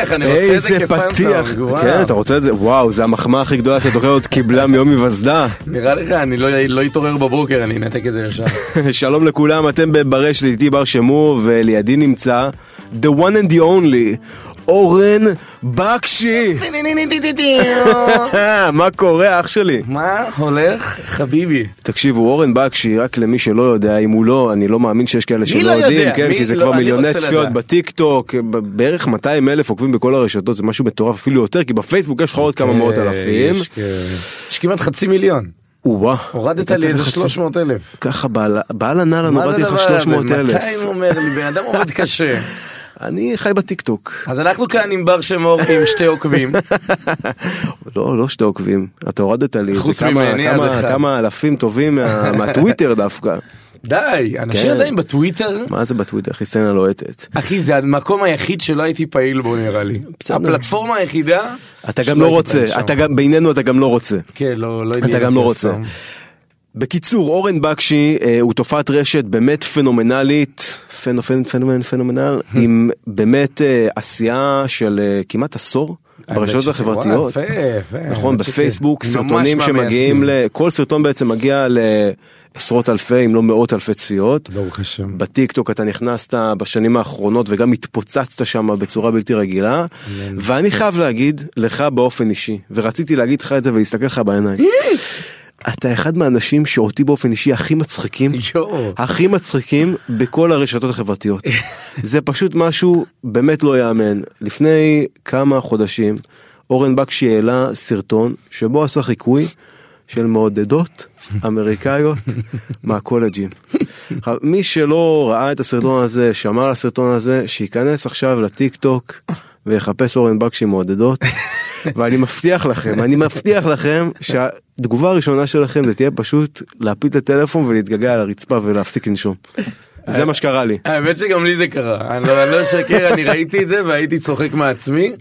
פתיח, אני רוצה את זה איזה כפאנצר. פתיח. כן אתה רוצה את זה, וואו זה המחמאה הכי גדולה שהתוכנית עוד קיבלה מיום היווסדה. נראה לך, אני לא לא אתעורר בבוקר, אני אנתק את זה ישר. שלום לכולם, אתם ברשת איתי בר שמור ולידי נמצא the one and the only אורן בקשי. מה קורה אח שלי? מה הולך? חביבי. תקשיבו אורן בקשי רק למי שלא יודע אם הוא לא אני לא מאמין שיש כאלה שלא לא יודעים יודע? כן כי זה לא- כבר מיליוני צפיות. בטיק טוק בערך 200 אלף עוקבים בכל הרשתות זה משהו מטורף אפילו יותר כי בפייסבוק יש לך עוד כמה מאות אה, אלפים. יש כ- יש כמעט חצי מיליון. וואה. הורדת לי איזה חצי- 300 אלף. ככה בעל- בעל הנעלן מה זה הורדתי לך הדבר 300 הזה? אלף. 200 אומר לי, בן אדם עובד קשה. אני חי בטיק טוק. אז אנחנו כאן עם בר שמור עם שתי עוקבים. לא, לא שתי עוקבים. אתה הורדת לי חוץ כמה- ממני, כמה- אלפים טובים מה- מהטוויטר דווקא. די, אנשים כן. עדיין בטוויטר? מה זה בטוויטר? אחי סצנה לוהטת. אחי, זה המקום היחיד שלא הייתי פעיל בו נראה לי. הפלטפורמה היחידה. אתה גם לא רוצה, שם. בינינו אתה גם לא רוצה. כן, לא, לא אתה גם לא רוצה. בקיצור, אורן בקשי אה, הוא תופעת רשת באמת פנומנלית, פנופן, פנומן, פנומנל, עם באמת אה, עשייה של אה, כמעט עשור ברשתות שכן, החברתיות. יפה, נכון. בפייסבוק, סרטונים שמגיעים. כל סרטון בעצם מגיע לעשרות אלפי אם לא מאות אלפי צפיות. ברוך השם. בטיק טוק אתה נכנסת בשנים האחרונות וגם התפוצצת שם בצורה בלתי רגילה ואני חייב להגיד לך באופן אישי ורציתי להגיד לך את זה ולהסתכל לך בעיניים. אתה אחד מהאנשים שאותי באופן אישי הכי מצחיקים. הכי מצחיקים בכל הרשתות החברתיות זה פשוט משהו באמת לא יאמן לפני כמה חודשים אורן בקשי העלה סרטון שבו עשה חיקוי של מעודדות אמריקאיות מהקולג'ים. מי שלא ראה את הסרטון הזה שמע על הסרטון הזה שייכנס עכשיו לטיק טוק ויחפש אורן בקשי מעודדות ואני מבטיח לכם אני מבטיח לכם שהתגובה הראשונה שלכם זה תהיה פשוט להפיל את הטלפון ולהתגעגע על הרצפה ולהפסיק לנשום. זה מה שקרה לי. האמת שגם לי זה קרה, אני לא אני לא אשקר, אני ראיתי את זה והייתי צוחק מעצמי,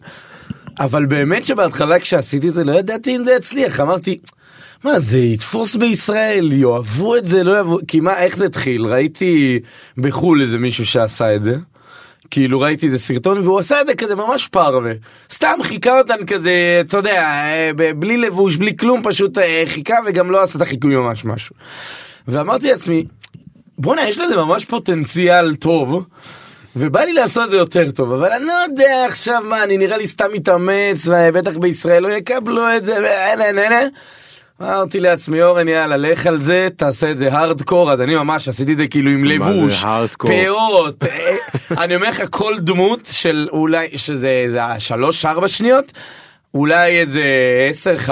אבל באמת שבהתחלה כשעשיתי את זה לא ידעתי אם זה יצליח, אמרתי, מה זה יתפוס בישראל, יאהבו את זה, לא יאהבו, כי מה, איך זה התחיל? ראיתי בחו"ל איזה מישהו שעשה את זה. כאילו ראיתי איזה סרטון והוא עשה את זה כזה ממש פרווה סתם חיכה אותן כזה אתה יודע אה, בלי לבוש בלי כלום פשוט אה, חיכה וגם לא עשה את החיקוי ממש משהו. ואמרתי לעצמי בואנה יש לזה ממש פוטנציאל טוב ובא לי לעשות את זה יותר טוב אבל אני לא יודע עכשיו מה אני נראה לי סתם מתאמץ ובטח בישראל לא יקבלו את זה ואנה נה נה. אמרתי לעצמי אורן יאללה לך על זה תעשה את זה הארדקור אז אני ממש עשיתי את זה כאילו עם לבוש? פאות אה, אני אומר לך כל דמות של אולי שזה שלוש ארבע שניות. אולי איזה 10-15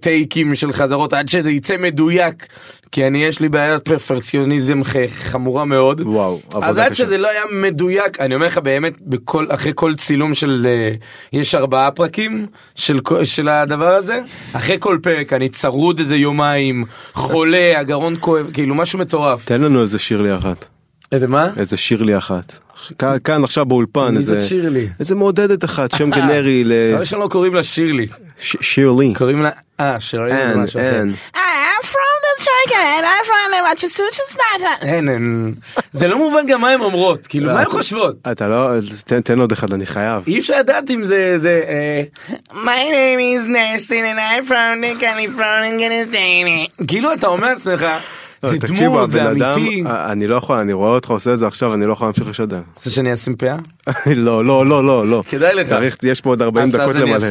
טייקים של חזרות עד שזה יצא מדויק כי אני יש לי בעיית פרפקציוניזם ח- חמורה מאוד וואו, עבודה אז עד קשה. שזה לא היה מדויק אני אומר לך באמת בכל אחרי כל צילום של אה, יש ארבעה פרקים של של הדבר הזה אחרי כל פרק אני צרוד איזה יומיים חולה הגרון כואב כאילו משהו מטורף תן לנו איזה שיר לי אחת. איזה מה? איזה שיר לי אחת. כאן, כאן עכשיו באולפן מי איזה זאת שירלי? איזה מעודדת אחת שם גנרי למה שלא קוראים לה שירלי? לשירלי. קוראים לה אה שירלי זה משהו אחר. I'm from the Dragon, I'm from the Massachusetts. אין, אין. זה לא מובן גם מה הן אומרות כאילו מה הן חושבות. אתה לא תן עוד אחד אני חייב. אי אפשר לדעת אם זה זה אה, My name is Nestin and I'm from the California. כאילו אתה אומר לעצמך זה תקשיבו, דמות זה הבן אדם, אמיתי. אה, אני לא יכול אני רואה אותך עושה את זה עכשיו אני לא יכול להמשיך לשדר. רוצה שאני אשים פאה? לא לא לא לא לא. כדאי לך. צריך יש פה עוד 40 אז- דקות אז אני למלא.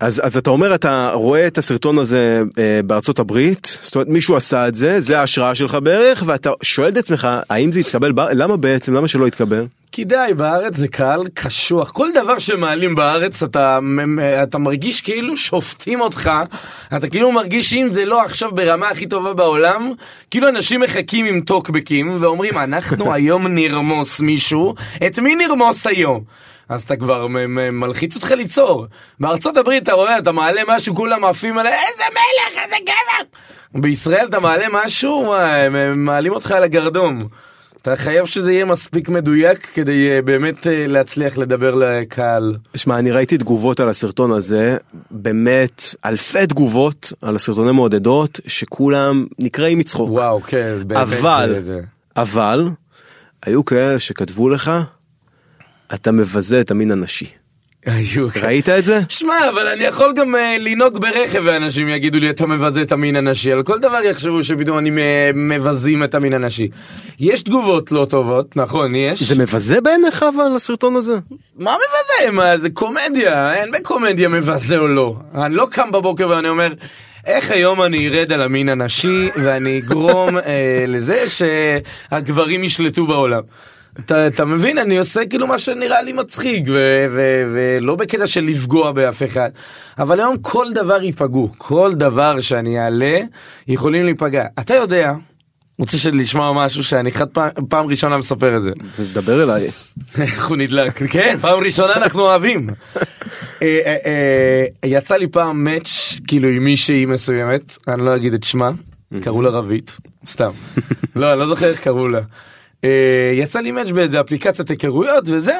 אז אז אתה אומר אתה רואה את הסרטון הזה אה, בארצות הברית זאת אומרת מישהו עשה את זה זה ההשראה שלך בערך ואתה שואל את עצמך האם זה יתקבל? למה בעצם למה שלא יתקבל. כי די בארץ זה קהל קשוח כל דבר שמעלים בארץ אתה אתה מרגיש כאילו שופטים אותך אתה כאילו מרגיש שאם זה לא עכשיו ברמה הכי טובה בעולם כאילו אנשים מחכים עם טוקבקים ואומרים אנחנו היום נרמוס מישהו את מי נרמוס היום. אז אתה כבר מלחיץ אותך ליצור. בארצות הברית אתה רואה, אתה מעלה משהו, כולם עפים עליי, איזה מלך, איזה גבר! בישראל אתה מעלה משהו, הם מעלים אותך על הגרדום. אתה חייב שזה יהיה מספיק מדויק כדי אה, באמת אה, להצליח לדבר לקהל. שמע, אני ראיתי תגובות על הסרטון הזה, באמת אלפי תגובות על הסרטוני מעודדות, שכולם נקראים מצחוק. וואו, כן, באמת... אבל, אבל, היו כאלה שכתבו לך, אתה מבזה את המין הנשי. כאלה. ראית את זה? שמע, אבל אני יכול גם אה, לנהוג ברכב ואנשים יגידו לי אתה מבזה את המין הנשי, על כל דבר יחשבו שפתאום אני מ- מבזים את המין הנשי. יש תגובות לא טובות, נכון, יש. זה מבזה בעיניך אבל הסרטון הזה? מה מבזה? מה, זה קומדיה, אין בקומדיה מבזה או לא. אני לא קם בבוקר ואני אומר, איך היום אני ארד על המין הנשי ואני אגרום אה, לזה שהגברים ישלטו בעולם. אתה, אתה מבין? אני עושה כאילו מה שנראה לי מצחיק, ו- ו- ולא בקטע של לפגוע באף אחד. אבל היום כל דבר ייפגעו, כל דבר שאני אעלה, יכולים להיפגע. אתה יודע, רוצה לשמוע משהו שאני חד פעם, פעם ראשונה מספר את זה. תדבר אליי. איך הוא נדלק, כן, פעם ראשונה אנחנו אוהבים. אה, אה, אה, יצא לי פעם מאץ' כאילו עם מישהי מסוימת, אני לא אגיד את שמה, קראו לה רבית, סתם. לא, אני לא זוכר איך קראו לה. אה, יצא לי מאץ' באיזה אפליקציית היכרויות וזה.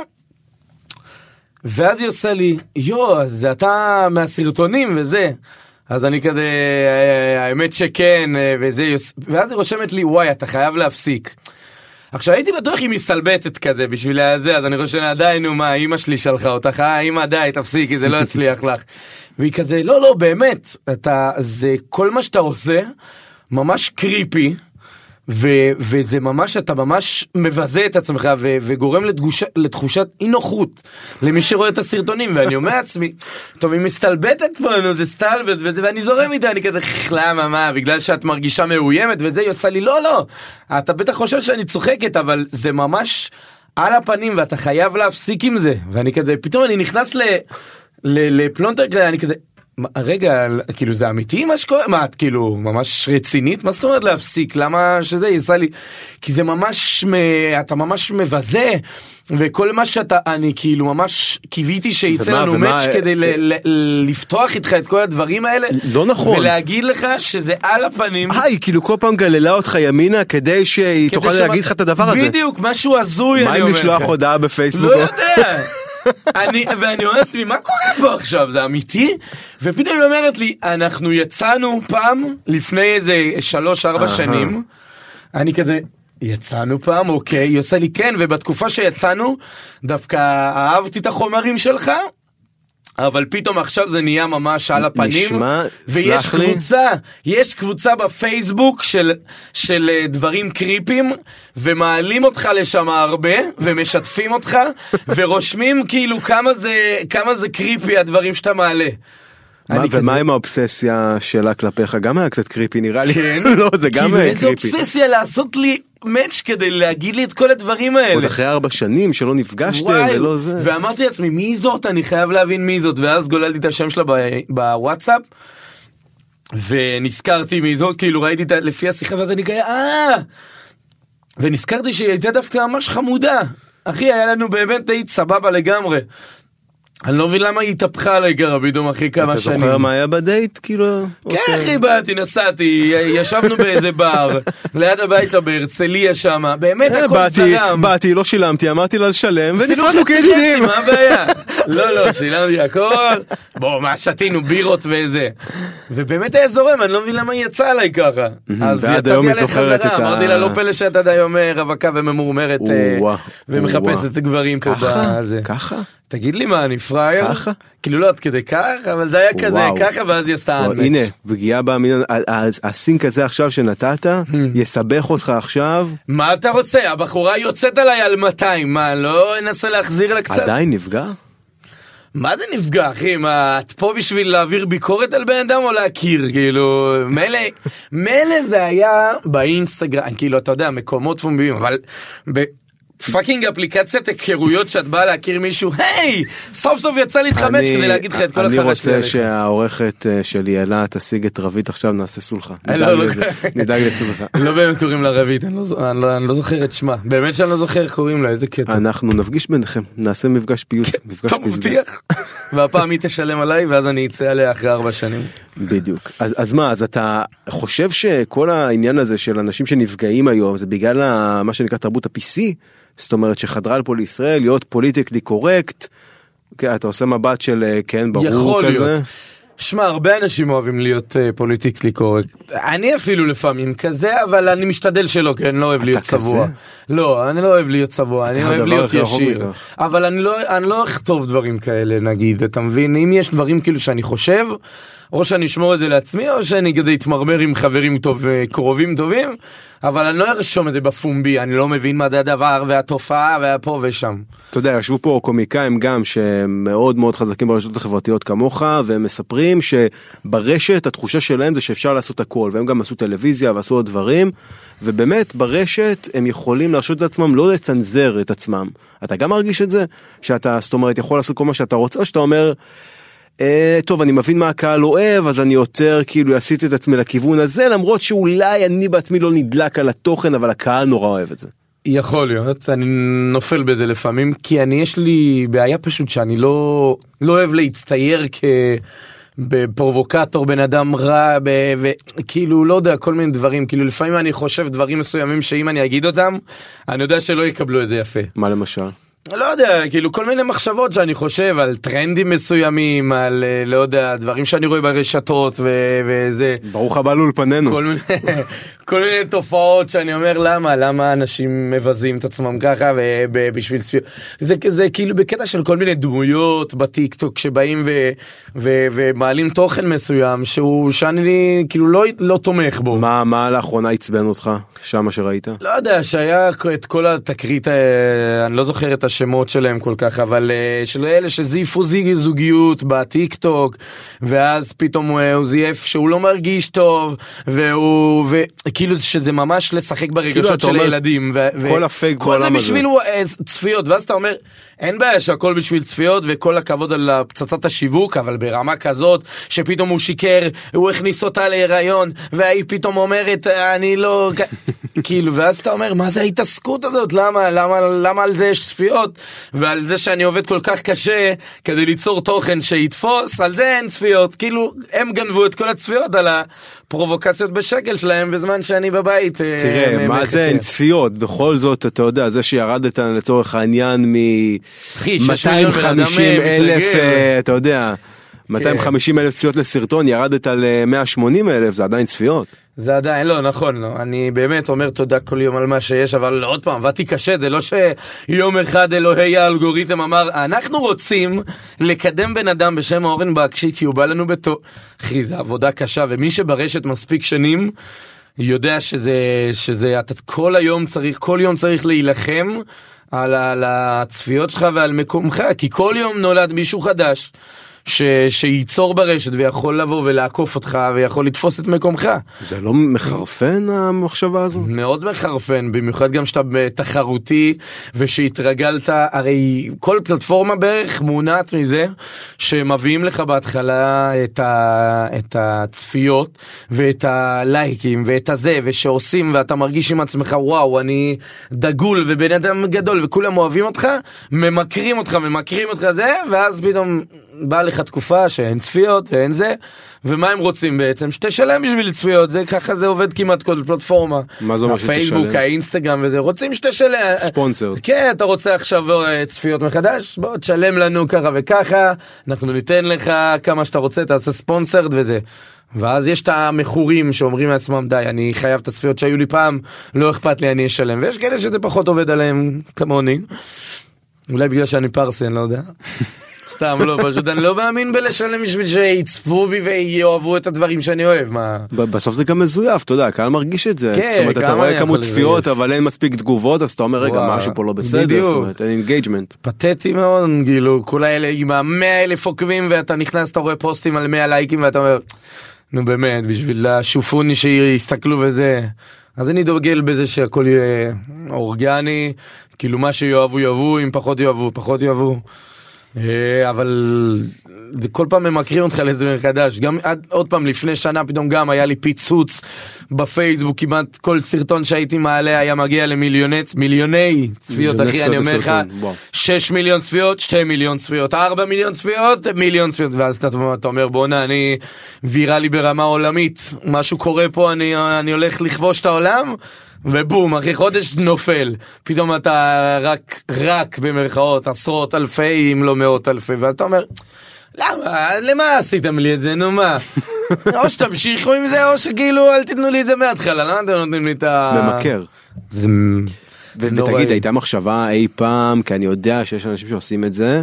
ואז היא עושה לי, יו, זה אתה מהסרטונים וזה. אז אני כזה, "אה, האמת שכן, אה, וזה, ואז היא רושמת לי, וואי, אתה חייב להפסיק. עכשיו הייתי בטוח היא מסתלבטת כזה בשביל זה, אז אני חושב די נו מה, אמא שלי שלחה אותך, אה אמא די תפסיקי, זה לא יצליח לך. והיא כזה, לא לא באמת, אתה, זה כל מה שאתה עושה, ממש קריפי. ו- וזה ממש, אתה ממש מבזה את עצמך ו- וגורם לתגוש- לתחושת אי נוחות למי שרואה את הסרטונים. ואני אומר לעצמי, טוב היא מסתלבטת פה, נו זה סטלבט וזה, ואני זורם איתה, אני כזה, "איך, למה, מה, בגלל שאת מרגישה מאוימת וזה, היא עושה לי, לא, לא, אתה בטח חושב שאני צוחקת, אבל זה ממש על הפנים ואתה חייב להפסיק עם זה, ואני כזה, פתאום אני נכנס ל... לפלונטר כזה, אני כזה, רגע, כאילו זה אמיתי מה שקורה? מה, את כאילו ממש רצינית? מה זאת אומרת להפסיק? למה שזה יעשה לי? כי זה ממש. אתה ממש מבזה, וכל מה שאתה, אני כאילו ממש קיוויתי שיצא ומה, לנו ומה, מאץ' אה, כדי ל... ל... לפתוח איתך את כל הדברים האלה. לא נכון. ולהגיד לך שזה על הפנים. אה, היא כאילו כל פעם גללה אותך ימינה כדי שהיא כדי תוכל שמ- להגיד לך את הדבר הזה. בדיוק, משהו הזוי, מה אני אם אומר לשלוח לך. הודעה בפייסבוק? לא יודע. אני, ואני אומר לעצמי, מה קורה פה עכשיו? זה אמיתי? ופתאום היא אומרת לי, אנחנו יצאנו פעם, לפני איזה שלוש-ארבע שנים, אני כזה... יצאנו פעם, אוקיי, היא עושה לי כן, ובתקופה שיצאנו, דווקא אהבתי את החומרים שלך, אבל פתאום עכשיו זה נהיה ממש על הפנים, נשמע, ויש סלח לי. קבוצה, יש קבוצה בפייסבוק של, של אה, דברים קריפים, ומעלים אותך לשם הרבה, ומשתפים אותך, ורושמים כאילו כמה זה, כמה זה קריפי הדברים שאתה מעלה. ומה עם האובססיה שלה כלפיך? גם היה קצת קריפי נראה לי. כן? לא, זה גם כאילו היה איזה קריפי. אובססיה לעשות לי מאץ' כדי להגיד לי את כל הדברים האלה. עוד אחרי ארבע שנים שלא נפגשתם ולא זה. ואמרתי לעצמי מי זאת אני חייב להבין מי זאת ואז גוללתי את השם שלה בוואטסאפ. ונזכרתי מי זאת כאילו ראיתי את לפי השיחה ואז אני כזה אה. ונזכרתי שהיא הייתה דווקא ממש חמודה. אחי היה לנו באמת דייט סבבה לגמרי. אני לא מבין למה היא התהפכה עליי פתאום אחרי כמה אתה שנים. זוכר מה היה בדייט? כאילו? כן אחי באתי נסעתי ישבנו באיזה בר ליד הבית שלה בהרצליה שמה באמת אה, הכל זרם. באתי, לא שילמתי, אמרתי לה לשלם, ונפרדנו כידידים. מה הבעיה? לא, לא, שילמתי הכל. בוא, מה שתינו, בירות וזה. ובאמת היה זורם, אני לא מבין למה היא יצאה עליי ככה. אז יצאתי עליה זוכרת חברה, את ה- אמרתי לה, לא פלא שאת עד היום רווקה וממורמרת אה, ומחפשת. גברים פה. ככה? תגיד לי מה, אני פראייר? ככה? כאילו לא עד כדי כך, אבל זה היה כזה וואו. ככה, ואז היא עשתה אנמץ'. הנה, פגיעה ה- הסינק הזה עכשיו שנתת, Hmm. יסבך אותך עכשיו, מה אתה רוצה? הבחורה יוצאת עליי על 200, מה, לא אנסה להחזיר לה קצת? עדיין נפגע? מה זה נפגע אחי מה את פה בשביל להעביר ביקורת על בן אדם או להכיר כאילו מילא מילא זה היה באינסטגרם כאילו אתה יודע מקומות פומביים אבל. fucking אפליקציית היכרויות שאת באה להכיר מישהו היי סוף סוף יצא אני- כדי להגיד לך את כל אני החרא שלי רוצה. שהעורכת אה, שלי אלה תשיג את רבית עכשיו נעשה סולחה. אני נדאג לא- לזה, נדאג לסולחה. לא באמת קוראים לה רבית אני לא אני לא- אני לא זוכר את שמה באמת שאני לא זוכר איך קוראים לה איזה קטע. אנחנו נפגיש ביניכם, נעשה מפגש פיוס, מפגש אתה פסגה. מבטיח? והפעם היא תשלם עליי ואז אני אצא עליה אחרי ארבע שנים. בדיוק. אז, אז מה, אז אתה חושב שכל העניין הזה של אנשים שנפגעים היום זה בגלל ה- מה שנקרא תרבות ה-PC? זאת אומרת שחדרה לפה לישראל להיות פוליטיקלי קורקט? כן, אתה עושה מבט של אה, כן ברור יכול כזה? להיות. שמע, הרבה אנשים אוהבים להיות politically correct. אני אפילו לפעמים כזה, אבל אני משתדל שלא, כי אני לא אוהב להיות כזה? צבוע. לא, אני לא אוהב להיות צבוע, אני אוהב להיות ישיר. אבל אני לא, אני לא אכתוב דברים כאלה, נגיד, אתה מבין? אם יש דברים כאילו שאני חושב, או שאני אשמור את זה לעצמי, או שאני כדי אתמרמר עם חברים טוב, אה, קרובים טובים, אבל אני לא ארשום את זה בפומבי, אני לא מבין מה זה הדבר, והתופעה, והפה ושם. אתה יודע, ישבו פה קומיקאים גם שמאוד מאוד חזקים ברשתות החברתיות כמוך, והם מספרים שברשת התחושה שלהם זה שאפשר לעשות הכל, והם גם עשו טלוויזיה ועשו עוד דברים, ובאמת ברשת הם יכולים להרשות את עצמם לא לצנזר את עצמם. אתה גם מרגיש את זה? שאתה, זאת אומרת, יכול לעשות כל מה שאתה רוצה, או שאתה אומר... אה, טוב אני מבין מה הקהל אוהב אז אני יותר כאילו עשיתי את עצמי לכיוון הזה למרות שאולי אני בעצמי לא נדלק על התוכן אבל הקהל נורא אוהב את זה. יכול להיות, אני נופל בזה לפעמים, כי אני יש לי בעיה פשוט שאני לא, לא אוהב להצטייר כ... בפרובוקטור בן אדם רע וכאילו לא יודע כל מיני דברים כאילו לפעמים אני חושב דברים מסוימים שאם אני אגיד אותם אני יודע שלא יקבלו את זה יפה. מה למשל? לא יודע כאילו כל מיני מחשבות שאני חושב על טרנדים מסוימים על אה, לא יודע דברים שאני רואה ברשתות ו- וזה ברוך הבא לאולפנינו. כל מיני, כל מיני תופעות שאני אומר למה למה אנשים מבזים את עצמם ככה ובשביל צפיות זה, זה כאילו בקטע של כל מיני דמויות בטיק טוק שבאים ו, ו, ומעלים תוכן מסוים שהוא שאני כאילו לא, לא תומך בו. מה מה לאחרונה עצבן אותך שמה שראית? לא יודע שהיה את כל התקרית אה, אני לא זוכר את השמות שלהם כל כך אבל אה, של אלה שזייפו זיג זוגיות בטיק טוק ואז פתאום הוא, הוא זייף שהוא לא מרגיש טוב והוא וכאילו שזה ממש לשחק כאילו, ברגשות אתה של הילדים. ו- ו- כל הפייק כל זה בעולם הזה. בשביל אה, צפיות ואז אתה אומר אין בעיה שהכל בשביל צפיות וכל הכבוד על פצצת השיווק אבל ברמה כזאת שפתאום הוא שיקר הוא הכניס אותה להיריון והיא פתאום אומרת אני לא כאילו ואז אתה אומר מה זה ההתעסקות הזאת למה למה למה על זה יש צפיות ועל זה שאני עובד כל כך קשה כדי ליצור תוכן שיתפוס על זה אין צפיות כאילו הם גנבו את כל הצפיות על הפרובוקציות בשקל שלהם בזמן שאני בבית אה, תראה מה מחכה. זה אין צפיות בכל זאת אתה יודע זה שירדת לצורך העניין מ... אחי, שש מיליון בן אדם, 250 אלף. אה, אתה יודע 250 אלף צפיות לסרטון ירדת ל-180 אלף זה עדיין צפיות. זה עדיין לא נכון לא אני באמת אומר תודה כל יום על מה שיש אבל עוד פעם עבדתי קשה זה לא שיום אחד אלוהי האלגוריתם אמר אנחנו רוצים לקדם בן אדם בשם אורן בקשי כי הוא בא לנו בטוב. אחי זה עבודה קשה ומי שברשת מספיק שנים יודע שזה שזה אתה כל היום צריך כל יום צריך להילחם. על, על הצפיות שלך ועל מקומך כי כל יום נולד מישהו חדש ש, שייצור ברשת ויכול לבוא ולעקוף אותך ויכול לתפוס את מקומך. זה לא מחרפן המחשבה הזו? מאוד מחרפן, במיוחד גם שאתה תחרותי ושהתרגלת, הרי כל פלטפורמה בערך מונעת מזה שמביאים לך בהתחלה את, ה, את הצפיות ואת הלייקים ואת הזה ושעושים ואתה מרגיש עם עצמך וואו אני דגול ובן אדם גדול וכולם אוהבים אותך, ממכרים אותך, ממכרים אותך זה ואז פתאום באה לך תקופה שאין צפיות ואין זה. ומה הם רוצים בעצם? שתשלם בשביל צפיות, זה ככה זה עובד כמעט כל פלטפורמה. מה זה אומר הפייסבוק, שתשלם? האינסטגרם וזה, רוצים שתשלם. ספונסר. כן, אתה רוצה עכשיו אה, צפיות מחדש? בוא תשלם לנו ככה וככה, אנחנו ניתן לך כמה שאתה רוצה, תעשה sponsored וזה. ואז יש את המכורים שאומרים לעצמם די אני חייב את הצפיות שהיו לי פעם לא אכפת לי אני אשלם ויש כאלה שזה פחות עובד עליהם כמוני. אולי בגלל שאני פרסי אני לא יודע. סתם לא פשוט אני לא מאמין בלשלם בשביל שיצפו בי ויאהבו את הדברים שאני אוהב מה. בסוף זה גם מזויף אתה יודע הקהל מרגיש את זה כן, זאת אומרת אתה רואה כמות צפיות? אבל אין מספיק תגובות אז אתה אומר רגע משהו פה לא בסדר זאת. אומרת אין engagement. פתטי מאוד כאילו כל האלה עם המאה אלף עוקבים ואתה נכנס אתה רואה פוסטים על 100 לייקים ואתה אומר נו באמת בשביל השופוני שיסתכלו וזה אז אני דוגל בזה שהכל יהיה אורגני כאילו מה שיאהבו יאהבו אם פחות יאהבו פחות יאהבו. אה, אבל כל פעם ממכרים אותך לאיזה מחדש. גם עד עוד פעם לפני שנה פתאום גם היה לי פיצוץ בפייסבוק, כמעט כל סרטון שהייתי מעלה היה מגיע למיליוני מיליוני צפיות מיליוני אחי, אני אומר לך, בסרטון, וואו. 6 מיליון צפיות, 2 מיליון צפיות, 4 מיליון צפיות, מיליון צפיות, ואז אתה, אתה אומר בואנה אני ויראלי ברמה עולמית, משהו קורה פה, אני, אני הולך לכבוש את העולם, ובום, אחרי חודש נופל, פתאום אתה רק, רק במרכאות, עשרות אלפי אם לא מאות אלפי, ואז אתה אומר, למה, למה עשיתם לי את זה, נו מה? או שתמשיכו עם זה, או שכאילו אל תיתנו לי את זה מההתחלה, למה אתם נותנים לי את ה... ממכר. זה... ו-. ותגיד, הייתה מחשבה אי פעם, כי אני יודע שיש אנשים שעושים את זה,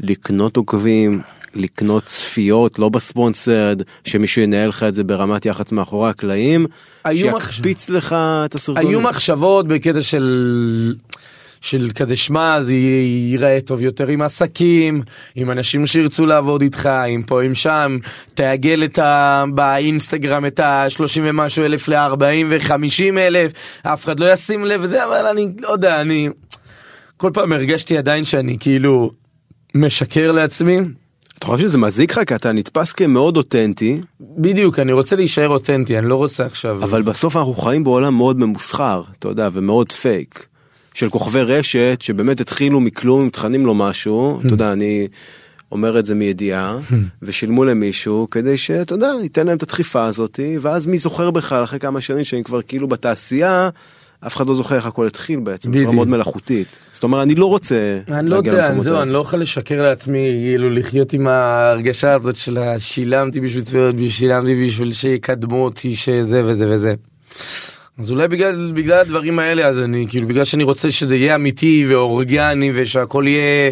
לקנות עוקבים, לקנות צפיות, לא בספונסרד, שמישהו ינהל לך את זה ברמת יח"צ מאחורי הקלעים, שיקפיץ לך את הסרטונים. היו מחשבות בקטע של של כזה שמע זה ייראה טוב יותר עם עסקים עם אנשים שירצו לעבוד איתך עם פה עם שם. תעגל את ה... באינסטגרם את ה-30 ומשהו אלף ל-40 ו-50 אלף. אף אחד לא ישים לב וזה אבל אני לא יודע אני כל פעם הרגשתי עדיין שאני כאילו משקר לעצמי אתה חושב שזה מזיק לך? כי אתה נתפס כמאוד אותנטי, בדיוק אני רוצה להישאר אותנטי אני לא רוצה עכשיו אבל בסוף אנחנו חיים בעולם מאוד ממוסחר, אתה יודע, ומאוד פייק. של כוכבי רשת שבאמת התחילו מכלום, מתכנים לו משהו, אתה יודע, אני אומר את זה מידיעה, ושילמו למישהו כדי שאתה יודע, ייתן להם את הדחיפה הזאת, ואז מי זוכר בכלל אחרי כמה שנים שהם כבר כאילו בתעשייה, אף אחד לא זוכר איך הכל התחיל בעצם, בצורה. מאוד מלאכותית. זאת אומרת, אני לא רוצה אני לא יודע, זהו. אני לא יכול לשקר לעצמי, כאילו לחיות עם ההרגשה הזאת של שילמתי בשביל צפיות, שילמתי בשביל שיקדמו אותי, שזה וזה וזה. אז אולי בגלל, בגלל הדברים האלה, אז אני, כאילו, בגלל שאני רוצה שזה יהיה אמיתי ואורגני ושהכל יהיה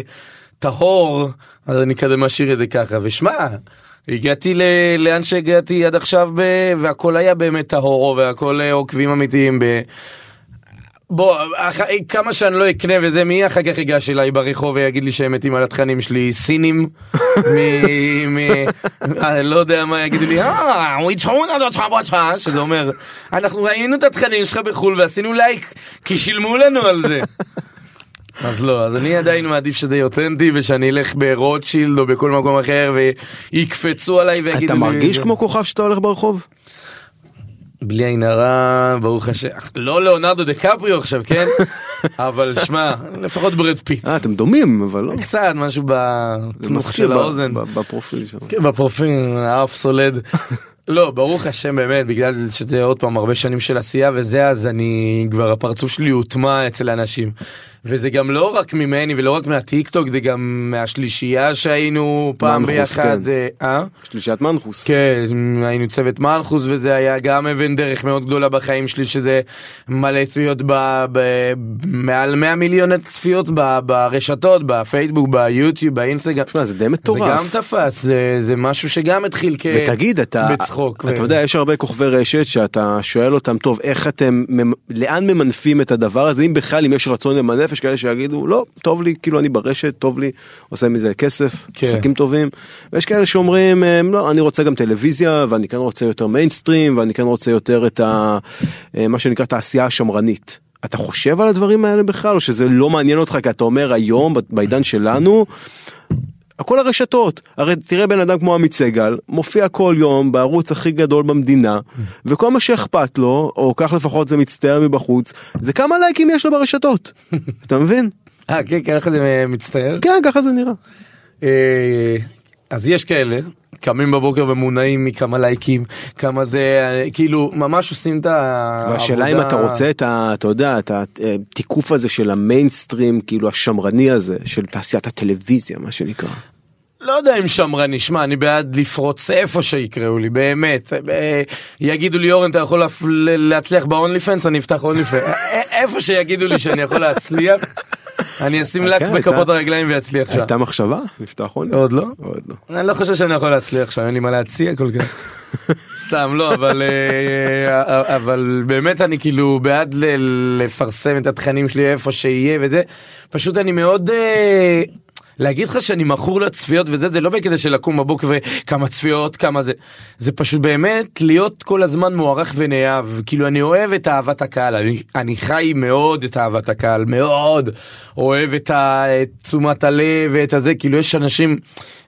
טהור, אז אני כזה משאיר את זה ככה. ושמע, הגעתי ל, לאן שהגעתי עד עכשיו, ב, והכל היה באמת טהור, והכל אה, עוקבים אמיתיים. ב, בוא, אח... כמה שאני לא אקנה וזה, מי אחר כך ייגש אליי ברחוב ויגיד לי שהם מתים על התכנים שלי, סינים? מ... מ... אני לא יודע מה יגידו לי, אה, הוא יצחון עד אותך בוצה, שזה אומר, אנחנו ראינו את התכנים שלך בחו"ל ועשינו לייק, כי שילמו לנו על זה. אז לא, אז אני עדיין מעדיף שזה יהיה אותנטי ושאני אלך ברוטשילד או בכל מקום אחר ויקפצו עליי ויגידו לי... אתה מרגיש כמו כוכב שאתה הולך ברחוב? בלי עין הרע, ברוך השם, לא ליאונרדו דקפריו עכשיו, כן? אבל שמע, לפחות ברד פיט. אה, אתם דומים, אבל לא. קצת, משהו בתנוך של האוזן. בפרופיל שם. כן, בפרופיל, האף סולד. לא, ברוך השם באמת, בגלל שזה עוד פעם הרבה שנים של עשייה וזה, אז אני, כבר הפרצוף שלי הוטמע אצל אנשים. וזה גם לא רק ממני ולא רק מהטיק טוק, זה גם מהשלישייה שהיינו פעם מנחוס, ביחד. כן. אה, אה? שלישיית מנחוס. כן, היינו צוות מנחוס וזה היה גם אבן דרך מאוד גדולה בחיים שלי שזה מלא צפיות ב, ב, מעל 100 מיליון צפיות ב, ברשתות, בפייסבוק, ביוטיוב, באינסטגרם. תשמע, זה די זה מטורף. גם תפס, זה, זה משהו שגם התחיל כ... ותגיד, אתה, בצחוק. אתה ו- יודע, יש הרבה כוכבי רשת שאתה שואל אותם, טוב, איך אתם, לאן ממנפים את הדבר הזה, אם בכלל, אם יש רצון למנף, יש כאלה שיגידו, לא, טוב לי, כאילו אני ברשת, טוב לי, עושה מזה כסף, כן. עסקים טובים, ויש כאלה שאומרים, "אמ, לא, אני רוצה גם טלוויזיה, ואני כן רוצה יותר מיינסטרים, ואני כן רוצה יותר את ה... אה, מה שנקרא תעשייה השמרנית. אתה חושב על הדברים האלה בכלל, או שזה לא מעניין אותך, כי אתה אומר היום, בעידן שלנו, הכל הרשתות, הרי תראה בן אדם כמו עמית סגל, מופיע כל יום בערוץ הכי גדול במדינה, וכל מה שאכפת לו, או כך לפחות זה מצטער מבחוץ, זה כמה לייקים יש לו ברשתות. אתה מבין? אה, כן, ככה זה מצטער. כן, ככה זה נראה. אה, אז יש כאלה, קמים בבוקר ומונעים מכמה לייקים, כמה זה, אה, כאילו, ממש עושים את העבודה. והשאלה אם אתה רוצה את ה... אתה יודע, את התיקוף הזה של המיינסטרים, כאילו השמרני הזה, של תעשיית הטלוויזיה, מה שנקרא. לא יודע אם שמרני, שמע, אני בעד לפרוץ איפה שיקראו לי, באמת. אה, יגידו לי, אורן, אתה יכול להצליח באונלי פנס, אני אפתח אונלי פנס. איפה שיגידו לי שאני יכול להצליח, אני אשים לק כן, בכפות הרגליים ואצליח שם. הייתה מחשבה? נפתח עוד? עוד לא? עוד לא. אני לא חושב שאני יכול להצליח שם, אין לי מה להציע כל כך. סתם לא, אבל אה, אבל באמת אני כאילו בעד לפרסם את התכנים שלי איפה שיהיה וזה. פשוט אני מאוד... להגיד לך שאני מכור לצפיות וזה, זה לא בקטע של לקום בבוקר וכמה צפיות, כמה זה. זה פשוט באמת להיות כל הזמן מוערך ונאהב. כאילו אני אוהב את אהבת הקהל, אני, אני חי מאוד את אהבת הקהל, מאוד. אוהב את, ה, את תשומת הלב ואת הזה, כאילו יש אנשים,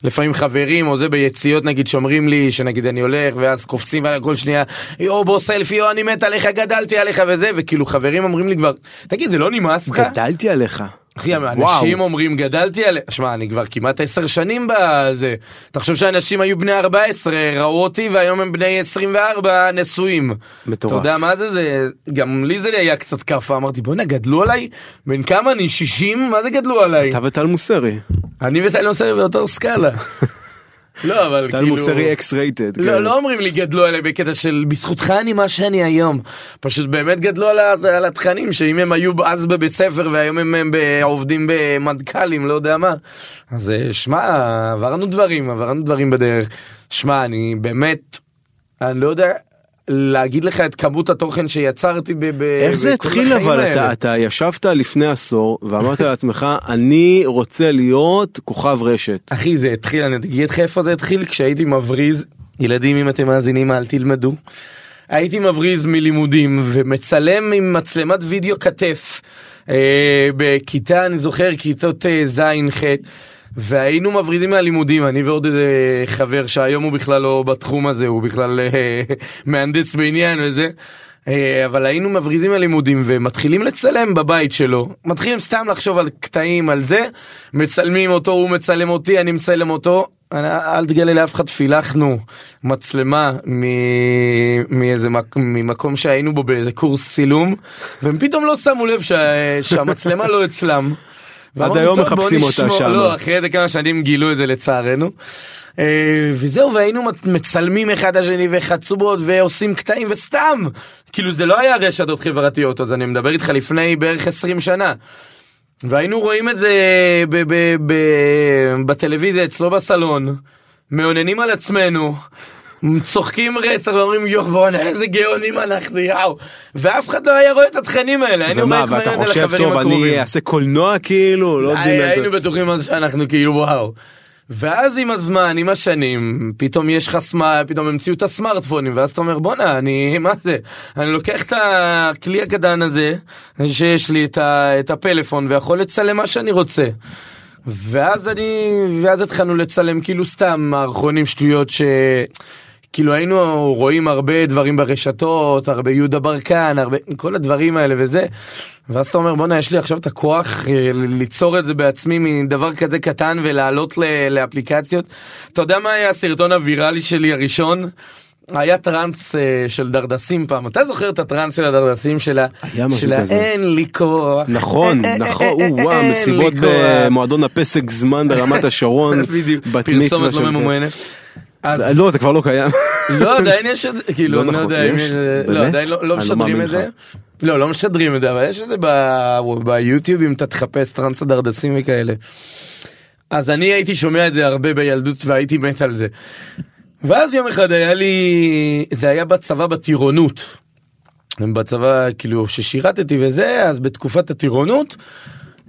לפעמים חברים או זה ביציאות נגיד שאומרים לי, שנגיד אני הולך ואז קופצים עליי כל שנייה, יואו בוא סלפי, יואו אני מת עליך, גדלתי עליך וזה, וכאילו חברים אומרים לי כבר, תגיד זה לא נמאס לך? גדלתי עליך. אחי, אנשים אומרים גדלתי עליה, שמע, אני כבר כמעט עשר שנים בזה. אתה חושב שאנשים היו בני 14, ראו אותי והיום הם בני 24 נשואים. מטורף. אתה יודע מה זה? זה, גם לי זה היה קצת כאפה, אמרתי בואנה גדלו עליי? בן כמה אני? 60? מה זה גדלו עליי? אתה וטל מוסרי. אני וטל מוסרי באותו סקאלה. לא, אבל טל כאילו... מוסרי אקס רייטד. לא, לא אומרים לי גדלו עליי בקטע של בזכותך אני מה שאני היום. פשוט באמת גדלו על, התכנים שאם הם היו אז בבית ספר והיום הם, עובדים במנכ"לים, לא יודע מה. אז אה, שמע, עברנו דברים, עברנו דברים בדרך. שמע, אני באמת, אני לא יודע להגיד לך את כמות התוכן שיצרתי ב... ב- איך זה התחיל אבל האלה. אתה, אתה ישבת לפני עשור ואמרת לעצמך אני רוצה להיות כוכב רשת. אחי זה התחיל, אני אגיד לך איפה זה התחיל, כשהייתי מבריז, ילדים אם אתם מאזינים אל תלמדו. הייתי מבריז מלימודים ומצלם עם מצלמת וידאו כתף אה, בכיתה, אני זוכר, כיתות אה, ז' ח' והיינו מבריזים מהלימודים, אני ועוד איזה חבר שהיום הוא בכלל לא בתחום הזה, הוא בכלל אה, מהנדס בעניין וזה. אה, אבל היינו מבריזים מהלימודים ומתחילים לצלם בבית שלו, מתחילים סתם לחשוב על קטעים, על זה, מצלמים אותו, הוא מצלם אותי, אני מצלם אותו. אני- אל תגלה לאף אחד, פילחנו מצלמה מ- מאיזה מק- ממקום שהיינו בו באיזה קורס צילום, והם פתאום לא שמו לב שה- שהמצלמה לא אצלם. ואמרנו, היום "טוב, בוא מחפשים אותה נשמור." שם. לא, אחרי כמה שנים גילו את זה לצערנו. אה, וזהו, והיינו מצ- מצלמים אחד השני וחצובות ועושים קטעים וסתם. כאילו זה לא היה רשתות חברתיות, אז אני מדבר איתך לפני בערך 20 שנה. והיינו רואים את זה ב- ב- ב- בטלוויזיה אצלו בסלון, מאוננים על עצמנו. צוחקים רצח ואומרים יוח בואנה איזה גאונים אנחנו יאו ואף אחד לא היה רואה את התכנים האלה היינו ומה ואתה חושב טוב. אני אעשה קולנוע כאילו לא יודעים הי- היינו בטוחים אז שאנחנו כאילו וואו. ואז עם הזמן, עם השנים, פתאום יש לך סמארט, פתאום המציאו את הסמארטפונים, ואז אתה אומר בואנה, אני, מה זה? אני לוקח את הכלי הקטן הזה, שיש לי את, ה, את הפלאפון, ויכול לצלם מה שאני רוצה. ואז אני, ואז התחלנו לצלם כאילו סתם מערכונים שטויות ש... כאילו היינו רואים הרבה דברים ברשתות, הרבה יהודה ברקן, הרבה, כל הדברים האלה וזה. ואז אתה אומר בואנה יש לי עכשיו את הכוח אה, ליצור את זה בעצמי מדבר כזה קטן ולעלות לאפליקציות. אתה יודע מה היה הסרטון הוויראלי שלי הראשון? היה טראנס אה, של דרדסים פעם, אתה זוכר את הטראנס של הדרדסים של ה... היה משהו של כזה. אין לי כוח. נכון אה, נכון אה, או, אה, וואו מסיבות. במועדון הפסק זמן ברמת השרון בדיוק, פרסומת לא ממומנת. אז לא זה כבר לא קיים. לא עדיין יש את זה, כאילו, לא אני לא נכון, יודע אם יש? לא? עדיין לא- לא משדרים את זה. לא, לא משדרים את זה, אבל יש את זה ביוטיוב אם אתה תחפש טרנס הדרדסים וכאלה. אז אני הייתי שומע את זה הרבה בילדות והייתי מת על זה. ואז יום אחד היה לי, זה היה בצבא בטירונות. בצבא כאילו ששירתתי וזה, אז בתקופת הטירונות.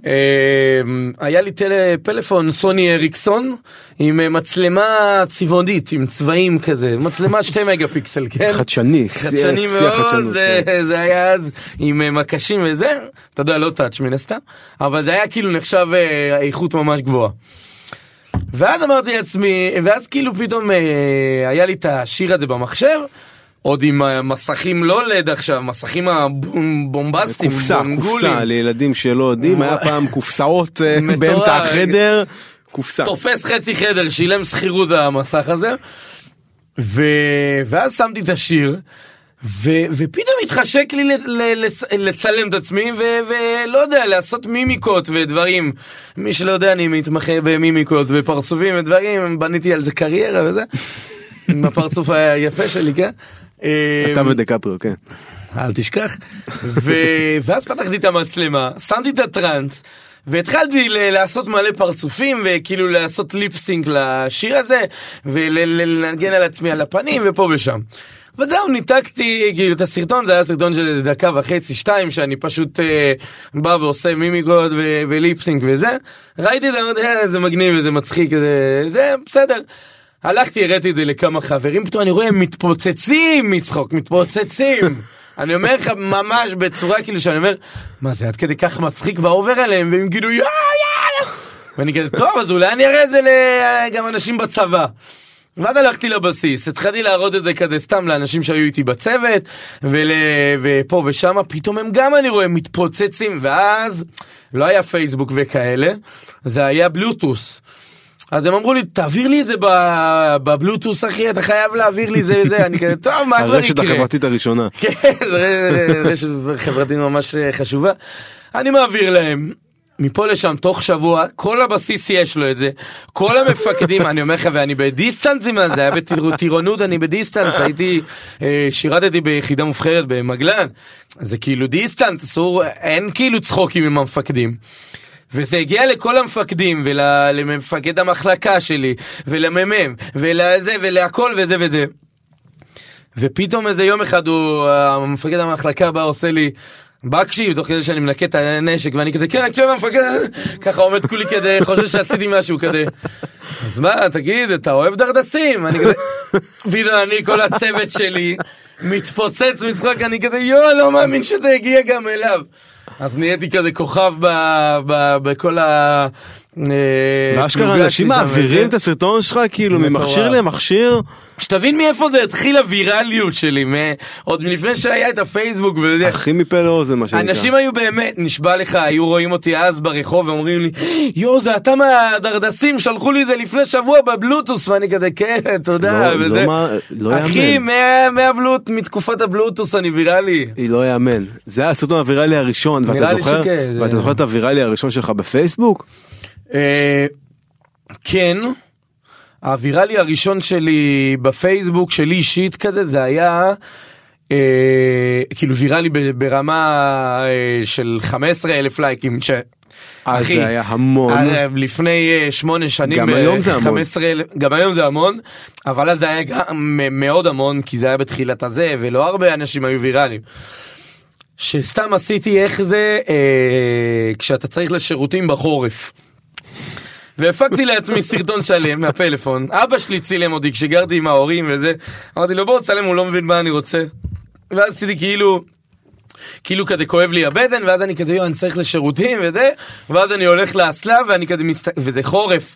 אה, היה לי טל... פלאפון סוני אריקסון עם אה, מצלמה צבעונית עם צבעים כזה מצלמה 2 מגה פיקסל כן חדשני, חדשני מאוד זה, כן. זה היה אז עם אה, מקשים וזה אתה יודע לא טאץ' מן הסתם אבל זה היה כאילו נחשב אה, איכות ממש גבוהה. ואז אמרתי לעצמי, ואז כאילו פתאום היה לי את השיר הזה במחשב, עוד עם המסכים לא לד עכשיו, מסכים הבומבסטיים, קופסה. קופסה לילדים שלא יודעים, היה פעם קופסאות אה. באמצע החדר, קופסה. תופס חצי חדר, שילם שכירות המסך הזה, ו... ואז שמתי את השיר. ו... ופתאום התחשק לי. לצ... לצלם את עצמי ו... ולא יודע לעשות מימיקות ודברים מי שלא יודע אני מתמחה במימיקות ופרצופים ודברים בניתי על זה קריירה וזה עם הפרצוף היפה שלי כן. אתה אמ, ודקפריו, כן. אל תשכח. ואז פתחתי את המצלמה, שמתי את הטראנס, והתחלתי לעשות מלא פרצופים, וכאילו לעשות ליפסטינג לשיר הזה, ולנגן על עצמי על הפנים ופה ושם. וזהו, ניתקתי, כאילו, את הסרטון, זה היה סרטון של דקה וחצי, שתיים, שאני פשוט אה, בא ועושה מימיקות ו- וליפסינג וזה. ראיתי את זה, אמרתי, אה, זה מגניב, זה מצחיק, זה, זה בסדר. הלכתי, הראיתי את זה לכמה חברים, פתאום אני רואה, הם מתפוצצים מצחוק, מתפוצצים. אני אומר לך ממש בצורה כאילו שאני אומר, מה זה עד כדי כך מצחיק בעובר עליהם, והם כאילו יואו יואו. ואני כזה, טוב, אז אולי אני אראה את זה גם אנשים בצבא. ואז הלכתי לבסיס, התחלתי להראות את זה כזה סתם לאנשים שהיו איתי בצוות, ול... ופה ושם, פתאום הם גם אני רואה מתפוצצים, ואז לא היה פייסבוק וכאלה, זה היה בלוטוס. אז הם אמרו לי, תעביר לי את זה בבלוטוס אחי, אתה חייב להעביר לי זה וזה, אני כזה, טוב, מה כבר הרשת יקרה? החברתית הראשונה. כן, רשת חברתית ממש אה, חשובה. אני מעביר להם. מפה לשם תוך שבוע כל הבסיס יש לו את זה כל המפקדים אני אומר לך ואני בדיסטנס עם זה היה בטירונות אני בדיסטנס הייתי אה, שירתתי ביחידה מובחרת במגלן זה כאילו דיסטנס אסור אין כאילו צחוקים עם המפקדים. וזה הגיע לכל המפקדים ולמפקד המחלקה שלי ולמ"מ ולזה ולהכל וזה וזה. ופתאום איזה יום אחד הוא, המפקד המחלקה בא עושה לי, בקשי, תוך כדי שאני מנקה את הנשק, ואני כזה, כן, תקשיב המפקד, ככה עומד כולי כזה, חושב שעשיתי משהו כזה. אז מה, תגיד, אתה אוהב דרדסים? אני כזה, פתאום אני, כל הצוות שלי, מתפוצץ מצחוק, אני כזה, יואו, לא מאמין שזה הגיע גם אליו. אז נהייתי כזה כוכב בכל ה... אה, ואשכרה אנשים מעבירים. את הסרטון שלך כאילו. ממכשיר למכשיר. שתבין מאיפה זה התחיל הווירליות שלי, עוד מלפני שהיה את הפייסבוק וזה. הכי מפה לאוזן מה שנקרא. אנשים היו באמת, נשבע לך, היו רואים אותי אז ברחוב ואומרים לי, יואו, זה אתה מהדרדסים, שלחו לי את זה לפני שבוע בבלוטוס, ואני כזה, כן, תודה, לא-. לא מה- לא אחי, מהבלוט, מתקופת הבלוטוס אני ויראלי. היא לא יאמן. זה היה הסרטון הוויראלי הראשון, ואתה זוכר את הוויראלי הראשון שלך בפייסבוק? אה, כן, הוויראלי הראשון שלי בפייסבוק שלי אישית כזה זה היה אה, כאילו ויראלי ברמה אה, של 15 אלף לייקים. ש... אז אחי, זה היה המון. אה, לפני אה, שמונה שנים, גם היום זה המון. 15,000 גם היום זה המון, אבל אז זה היה גם מאוד המון, כי זה היה בתחילת הזה, ולא הרבה אנשים היו ויראליים. שסתם עשיתי איך זה אה, כשאתה צריך לשירותים בחורף. והפקתי לעצמי סרטון שלם מהפלאפון, אבא שלי צילם אותי כשגרתי עם ההורים וזה, אמרתי לו בוא תצלם, הוא לא מבין מה אני רוצה. ואז עשיתי כאילו, כאילו כזה כואב לי הבטן, ואז אני כזה, יואו, אני צריך לשירותים וזה, ואז אני הולך לאסלה ואני כזה מסת... וזה חורף.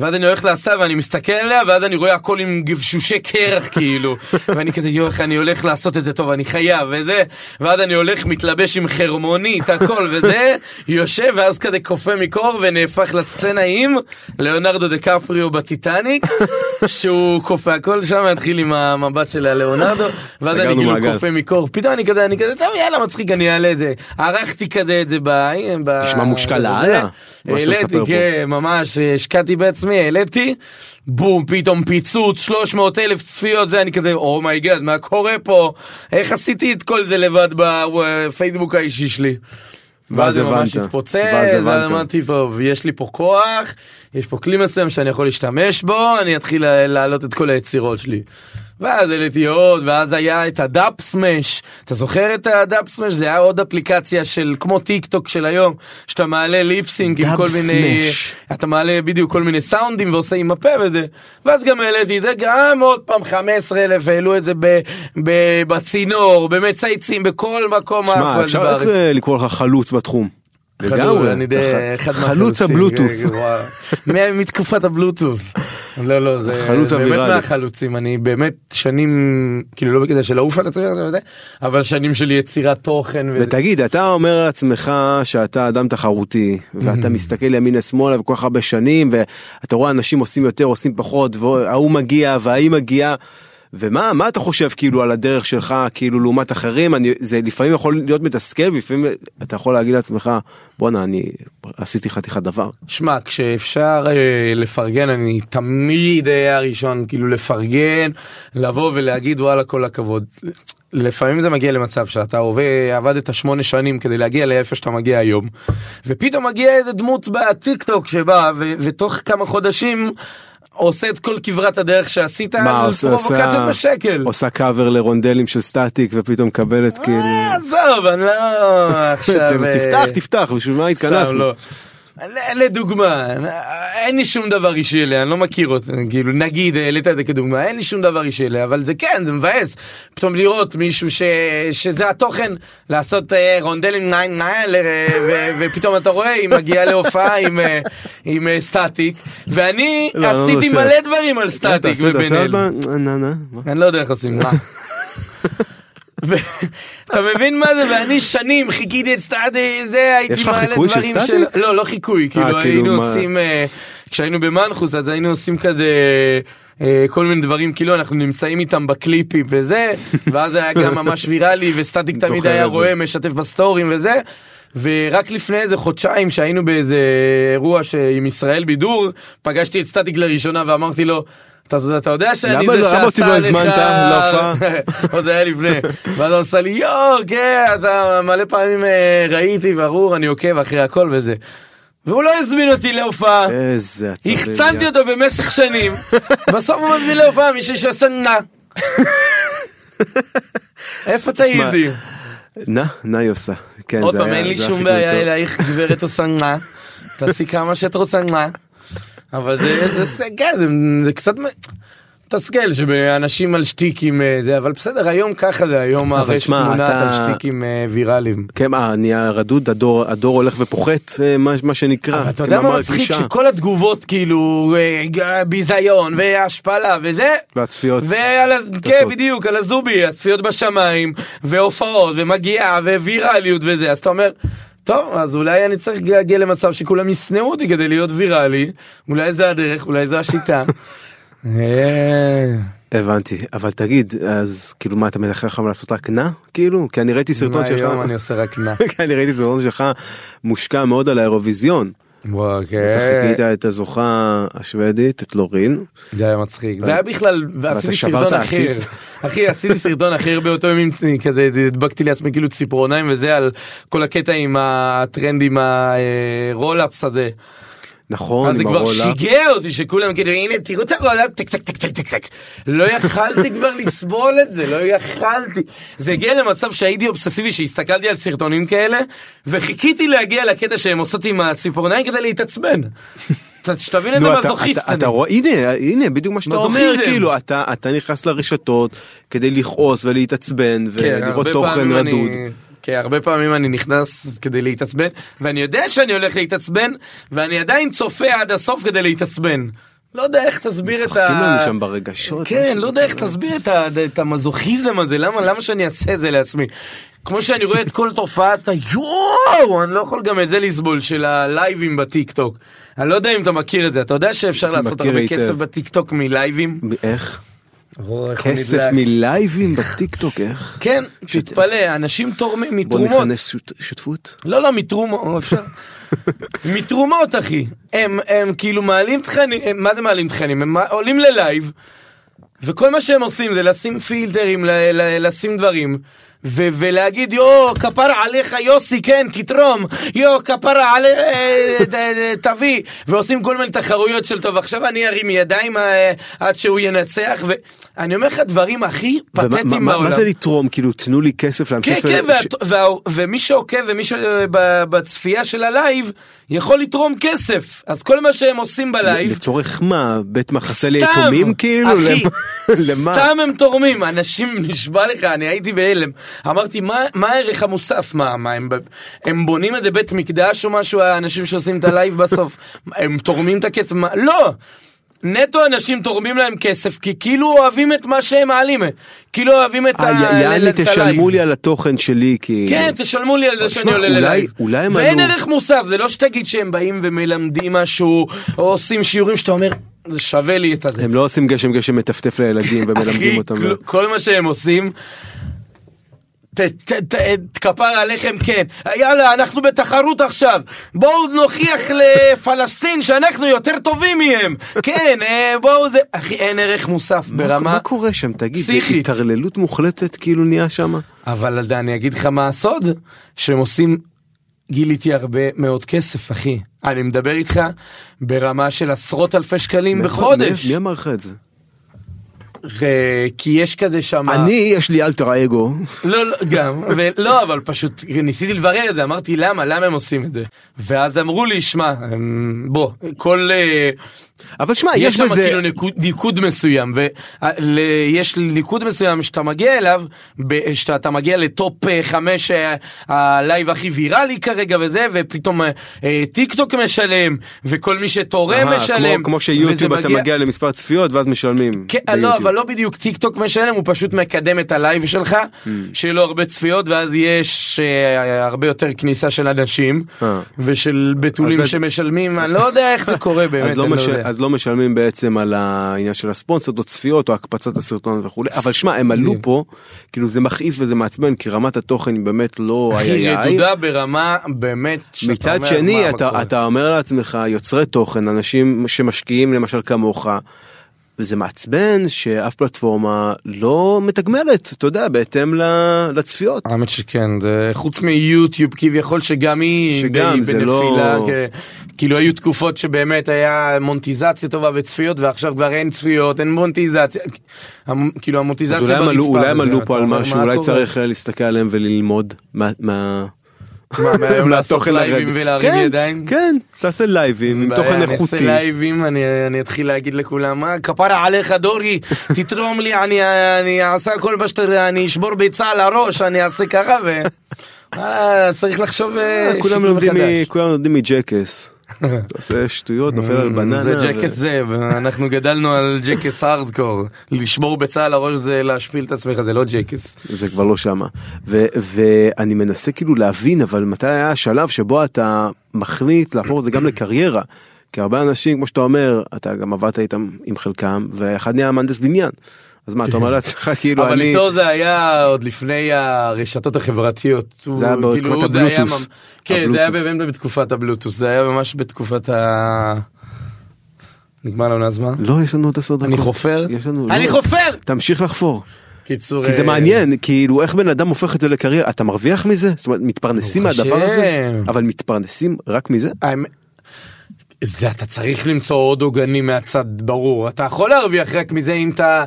ואז אני הולך לאסלה ואני מסתכל עליה, ואז אני רואה הכל עם גבשושי קרח כאילו. ואני כזה, יואו, איך אני הולך לעשות את זה טוב, אני חייב, וזה. ואז אני הולך, מתלבש עם חרמונית, הכל, וזה, יושב, ואז כזה קופא מקור, ונהפך לסצנה עם ליאונרדו דה קפריו בטיטניק, שהוא קופא הכל שם, התחיל עם המבט של הליאונרדו, ואז אני כאילו. קופא מקור, פתאום אני כזה, אני כזה, טוב יאללה מצחיק, אני אעלה את זה. ערכתי כזה את זה ב... נשמע מושקע. לאללה, העליתי. כן, ממש, השקעתי בעצמי, העליתי, בום, פתאום פיצוץ, 300 אלף צפיות, זה, אני כזה, oh my god, מה קורה פה? איך עשיתי את כל זה לבד בפייסבוק האישי שלי? ואז זה ממש. התפוצץ, ואז. אמרתי, טוב, יש לי פה כוח, יש פה כלי מסוים שאני יכול להשתמש בו, אני אתחיל לה- להעלות את כל היצירות שלי. ואז העליתי עוד, ואז היה את ה Dubsmash. אתה זוכר את ה Dubsmash? זה היה עוד אפליקציה של, כמו טיק טוק של היום, שאתה מעלה ליפסינג עם כל מיני... סמש. אתה מעלה בדיוק כל מיני סאונדים ועושה עם הפה וזה. ואז גם העליתי את זה, גם עוד פעם 15 אלף, העלו את זה ב, ב, בצינור, במצייצים, בכל מקום שמע, אפשר. רק אה, לקרוא לך חלוץ בתחום. חלוץ, לגמרי. אני חלוץ הבלוטות'. כן, כן, מתקופת הבלוטות'. לא, לא, זה החלוץ זה באמת. מהחלוצים, אני באמת שנים, כאילו לא בקטע של לעוף על עצמי אבל שנים של יצירת תוכן. ותגיד, אתה אומר לעצמך שאתה אדם תחרותי, ואתה מסתכל ימינה שמאלה וכל כך הרבה שנים, ואתה רואה אנשים עושים יותר, עושים פחות, וההוא מגיע וההיא מגיעה. ומה מה אתה חושב כאילו על הדרך שלך כאילו לעומת אחרים אני זה לפעמים יכול להיות מתסכל ולפעמים אתה יכול להגיד לעצמך בואנה אני עשיתי חתיכת דבר. שמע, כשאפשר אה, לפרגן, אני תמיד אהיה הראשון, כאילו לפרגן, לבוא ולהגיד וואלה כל הכבוד. לפעמים זה מגיע למצב שאתה עובד, עבדת שמונה שנים כדי להגיע לאיפה שאתה מגיע היום, ופתאום מגיע איזה דמות בטיק טוק שבאה, ותוך כמה חודשים עושה את כל כברת הדרך שעשית מה, על עושה- פרובוקציות עושה- בשקל. עושה קאבר לרונדלים של סטטיק ופתאום מקבלת כאילו... אה, עזוב, אני לא עכשיו... אה, תפתח תפתח בשביל מה התכנסנו. לא. לדוגמה, אין לי שום דבר אישי אליה, אני לא מכיר אותה, כאילו נגיד העלית את זה כדוגמה, אין לי שום דבר אישי אליה, אבל זה כן, זה מבאס. פתאום לראות מישהו ש... שזה התוכן, לעשות אה, רונדלים ניין ניין, ל- ו- ופתאום אתה רואה, היא מגיעה להופעה עם, אה, עם אה, סטטיק, ואני לא, לא עשיתי נושך. מלא דברים על סטטיק ובן אל. אני לא יודע איך עושים, מה? אתה מבין מה זה? ואני שנים חיכיתי את סטאדי, זה הייתי מעלה חיקוי של דברים סטטיק? לא, לא חיקוי, כאילו כאילו, היינו מה- עושים, אה, כשהיינו במנחוס אז היינו עושים כזה אה, כל מיני דברים, כאילו אנחנו נמצאים איתם בקליפים וזה, ואז היה גם ממש ויראלי, וסטטיק תמיד היה. רואה, משתף בסטורים וזה. ורק לפני איזה חודשיים שהיינו באיזה אירוע ש- עם ישראל בידור, פגשתי את סטטיק לראשונה ואמרתי לו, אתה, אתה יודע שאני זה לא- למה אותי שעשה לא לך... הזמנת להופעה? עוד זה היה לפני. ואז הוא עשה לי יואו, כן, אתה מלא פעמים אה, ראיתי, ברור, אני עוקב אחרי הכל וזה. והוא לא הזמין אותי להופעה. איזה עצבים. החצנתי אותו במשך שנים, בסוף הוא מזמין להופעה מישהו שעושה נע. איפה טעיתי? נא, נא היא עושה. כן, עוד פעם, היה- אין לי שום בעיה. אלייך, גברת עושה נע. תעשי כמה שאת רוצה נע. אבל זה, זה, זה, כן, זה, זה קצת מתסכל שבאנשים על שטיקים אה, זה, אבל בסדר, היום ככה זה, היום הרשת שמע, מונעת אתה- על שטיקים אה, ויראליים. כן, מה, נהיה רדוד, הדור הדור הולך ופוחת, אה, מה מה שנקרא. אבל אתה יודע מה מצחיק? שכל התגובות כאילו אה, ביזיון והשפלה וזה. והצפיות. ועל. כן. בדיוק על הזובי הצפיות בשמיים והופעות ומגיעה וויראליות וזה אז אתה אומר. טוב אז אולי אני צריך להגיע למצב שכולם ישנאו אותי כדי להיות ויראלי אולי זה הדרך אולי זה השיטה. אה, הבנתי, אבל תגיד, אז כאילו מה אתה מלך לך לעשות רק נע? כאילו? כי אני ראיתי סרטון שלך, אני עושה רק נע. כי אני ראיתי סרטון שלך מושקע מאוד על האירוויזיון. וואו, אתה כן. חיכית את הזוכה השוודית, את לורין. זה היה מצחיק. זה היה בכלל, ועשיתי סרטון אחר. אחי, עשיתי סרטון אחר באותו עם- כזה הדבקתי לעצמי כאילו ציפורניים וזה על כל הקטע עם הטרנד עם הרולאפס הזה. נכון, אז זה כבר. שיגע אותי שכולם כאילו הנה תראו את ה roll-up טק טק טק טק טק טק. לא יכלתי כבר לסבול את זה, לא יכלתי. זה הגיע למצב שהייתי אובססיבי שהסתכלתי על סרטונים כאלה וחיכיתי להגיע לקטע שהם עושות עם הציפורניים כדי להתעצבן. שתבין איזה מזוכיסט אתה- רואה, הנה, הנה, בדיוק מה שאתה אומר. כאילו, אתה אתה נכנס לרשתות כדי לכעוס ולהתעצבן כן, ולראות תוכן רדוד. כן, הרבה פעמים אני נכנס כדי להתעצבן, ואני יודע שאני הולך להתעצבן, ואני עדיין צופה עד הסוף כדי להתעצבן. לא יודע איך תסביר את ה... משחקים לנו שם ברגשות. כן, לא יודע איך. תסביר את, ה... את המזוכיזם הזה, למה, למה שאני אעשה את זה לעצמי? כמו שאני רואה את כל תופעת היואו, אני לא יכול גם את זה לסבול, של הלייבים בטיק טוק. אני לא יודע אם אתה מכיר את זה, אתה יודע שאפשר לעשות הרבה היטב. כסף בטיק טוק מלייבים? איך? כסף. מלייבים בטיקטוק, איך? כן, תתפלא, אנשים תורמים בוא מתרומות. נכנס שות- שותפות. לא, לא, מתרומות, אפשר. מתרומות, אחי. הם, הם כאילו מעלים תכנים, מה זה מעלים תכנים? הם עולים ללייב, וכל מה שהם עושים זה לשים פילטרים, לשים דברים. ו- ולהגיד יו כפרה עליך יוסי כן תתרום יו כפרה עליך תביא ועושים כל מיני תחרויות של טוב עכשיו אני ארים ידיים אה, עד שהוא ינצח ואני אומר לך דברים הכי פתטיים בעולם. מה זה לתרום? כאילו, תנו לי כסף כן, להמשיך... כן, וה- ומי שעוקב ומי שבצפייה של הלייב יכול לתרום כסף. אז כל מה שהם עושים בלייב, לצורך מה? בית מחסה ליתומים כאילו? סתם הם תורמים, אנשים, נשבע לך, אני הייתי בהלם. אמרתי, מה מה הערך המוסף? מה, מה הם, הם בונים איזה בית מקדש או משהו, האנשים שעושים את הלייב בסוף? הם תורמים את הכסף? מה? לא! נטו אנשים תורמים להם כסף כי כאילו אוהבים את מה שהם מעלים כאילו אוהבים את אה, הלייב. תשלמו לי על התוכן שלי כי... כן, תשלמו לי על זה שאני עולה ללייב. אולי הם ואין ערך מוסף, זה לא שתגיד שהם באים ומלמדים משהו, או עושים שיעורים שאתה אומר, זה שווה לי את הזה. הם לא עושים גשם גשם מטפטף לילדים ומלמדים אותם. כל- כל מה שהם עושים, ת- ת- ת- כפר עליכם כן, יאללה אנחנו בתחרות עכשיו, בואו נוכיח לפלסטין שאנחנו יותר טובים מהם, כן אה, בואו זה, אחי אין ערך מוסף מה- ברמה, מה קורה שם? תגיד, זה. התערללות מוחלטת כאילו נהיה שם? אבל אני אגיד לך מה הסוד, שהם עושים גיליתי הרבה מאוד כסף, אחי. אני מדבר איתך ברמה של עשרות אלפי שקלים בחודש. מי אמר לך את זה? כי יש כזה שם... אני, יש לי אלטר אגו. לא, לא, גם, ולא, אבל פשוט ניסיתי לברר את זה, אמרתי למה, למה הם עושים את זה? ואז אמרו לי, שמע, הם- בוא, כל... אה, אבל שמע, יש יש שם בזה... כאילו ניקוד, ניקוד מסוים, ויש ניקוד מסוים שאתה מגיע אליו, שאתה מגיע לטופ אה, חמש אה, הלייב הכי ויראלי כרגע וזה, ופתאום אה, אה, טיק טוק משלם, וכל מי שתורם אהה, משלם. כמו- כמו שיוטיוב אתה מגיע למספר צפיות ואז משלמים. כן, לא. אבל לא בדיוק טיק טוק משלם, הוא פשוט מקדם את הלייב שלך, שיהיה לו הרבה צפיות, ואז יש אה, הרבה יותר כניסה של אנשים, אה. ושל בתולים אז שממשלמים, אני לא יודע איך זה קורה באמת, לא, אני לא. יודע. אז לא משלמים בעצם על העניין של הספונסר או צפיות או הקפצת הסרטון וכולי אבל שמע הם עלו פה כאילו זה מכעיס וזה מעצבן כי רמת התוכן היא באמת לא איי. רדודה ברמה באמת, מצד שני? אתה אומר לעצמך יוצרי תוכן אנשים שמשקיעים למשל כמוך. זה מעצבן שאף פלטפורמה לא מתגמלת אתה יודע בהתאם לצפיות. האמת שכן, זה חוץ מיוטיוב כביכול שגם היא שגם, זה בנפילה, לא- כ- כאילו היו תקופות שבאמת היה מונטיזציה טובה וצפיות ועכשיו כבר אין צפיות, אין מונטיזציה, המ- כאילו המונטיזציה ברצפה אולי הם וזה, עלו פה על משהו אולי? צריך אה, להסתכל עליהם וללמוד מה. מה... מה, מהיום לעשות לייבים. ולהרים כן, ידיים? כן, תעשה לייבים עם תוכן אני איכותי. אעשה לייבים, אני, אני אתחיל להגיד לכולם, מה, כפרה עליך דורי, תתרום לי, אני, אני אעשה כל מה שאתה, אני אשבור ביצה על הראש, אני אעשה ככה ו... אה, צריך לחשוב אה, שיפור לומדים מחדש. כולם לומדים מ Jackass. אתה עושה שטויות, נופל על בננה. זה Jackass זה, אנחנו גדלנו על Jackass הארדקור. לשבור ביצה על הראש זה להשפיל את עצמך, זה לא Jackass. זה כבר לא שמה. ואני מנסה כאילו להבין, אבל מתי היה השלב שבו אתה מחליט להפוך את זה גם לקריירה? כי הרבה אנשים, כמו שאתה אומר, אתה גם עבדת איתם עם חלקם, ואחד נהיה מהנדס בניין. אז מה, אתה אומר לעצמך כאילו אבל אני... איתו זה היה עוד לפני הרשתות החברתיות. זה היה בתקופת כאילו. ממ- כן, זה היה. באמת בתקופת הבלוטוס, זה היה ממש בתקופת ה... נגמר לנו הזמן? לא, יש לנו עוד עשר דקות. אני חופר? אני לא. חופר! תמשיך לחפור. קיצור... כי זה אה, מעניין, כאילו איך בן אדם הופך את זה לקריירה, אתה מרוויח מזה? זאת אומרת, מתפרנסים מהדבר הזה? אבל מתפרנסים רק מזה? זה אתה צריך למצוא עוד עוגנים מהצד ברור אתה יכול להרוויח רק מזה אם אתה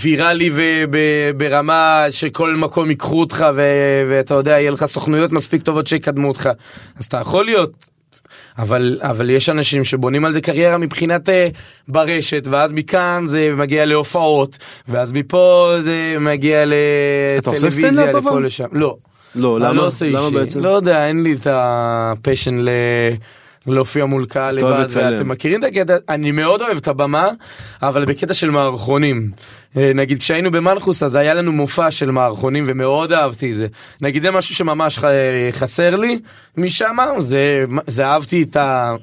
ויראלי וברמה שכל מקום ייקחו אותך ו- ואתה יודע יהיה לך סוכנויות מספיק טובות שיקדמו אותך אז אתה יכול להיות. אבל אבל יש אנשים שבונים על זה קריירה מבחינת אה, ברשת ואז מכאן זה מגיע להופעות ואז מפה זה מגיע לטלוויזיה לפה? לשם לא. לא, אני למה? לא עושה למה אישי. בעצם? לא יודע, אין לי את הפשן ל... להופיע מול קהל לבד. ואתם מכירים את הקטע, אני מאוד אוהב את הבמה, אבל בקטע של מערכונים. אה, נגיד כשהיינו במנחוס אז היה לנו מופע של מערכונים ומאוד אהבתי את זה. נגיד זה משהו שממש חסר לי משם, זה, זה אהבתי את ה...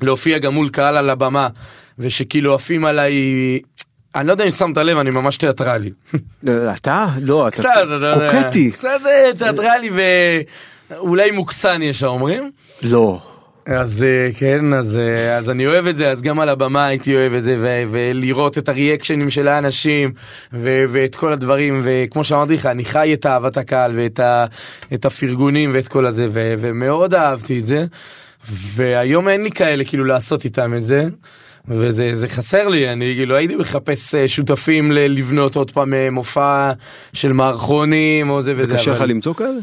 להופיע גם מול קהל על הבמה, ושכאילו עפים עליי... אני לא יודע אם שמת לב, אני ממש תיאטרלי. אה, אתה? לא, אתה. קוקטי. קצת אה, תיאטרלי ואולי מוקצן יש האומרים. לא. אז אה, כן, אז, אה, אז אני אוהב את זה, אז גם על הבמה הייתי אוהב את זה, ו- ולראות את הריאקשנים של האנשים, ו- ואת כל הדברים, וכמו שאמרתי לך, אני חי את אהבת הקהל, ואת ה- את הפרגונים, ואת כל הזה, ו- ומאוד אהבתי את זה, והיום אין לי כאלה כאילו לעשות איתם את זה. וזה זה חסר לי, אני כאילו הייתי מחפש אה, שותפים לבנות עוד פעם מופע של מערכונים או זה זה וזה. קשה לך אבל- למצוא כאלה?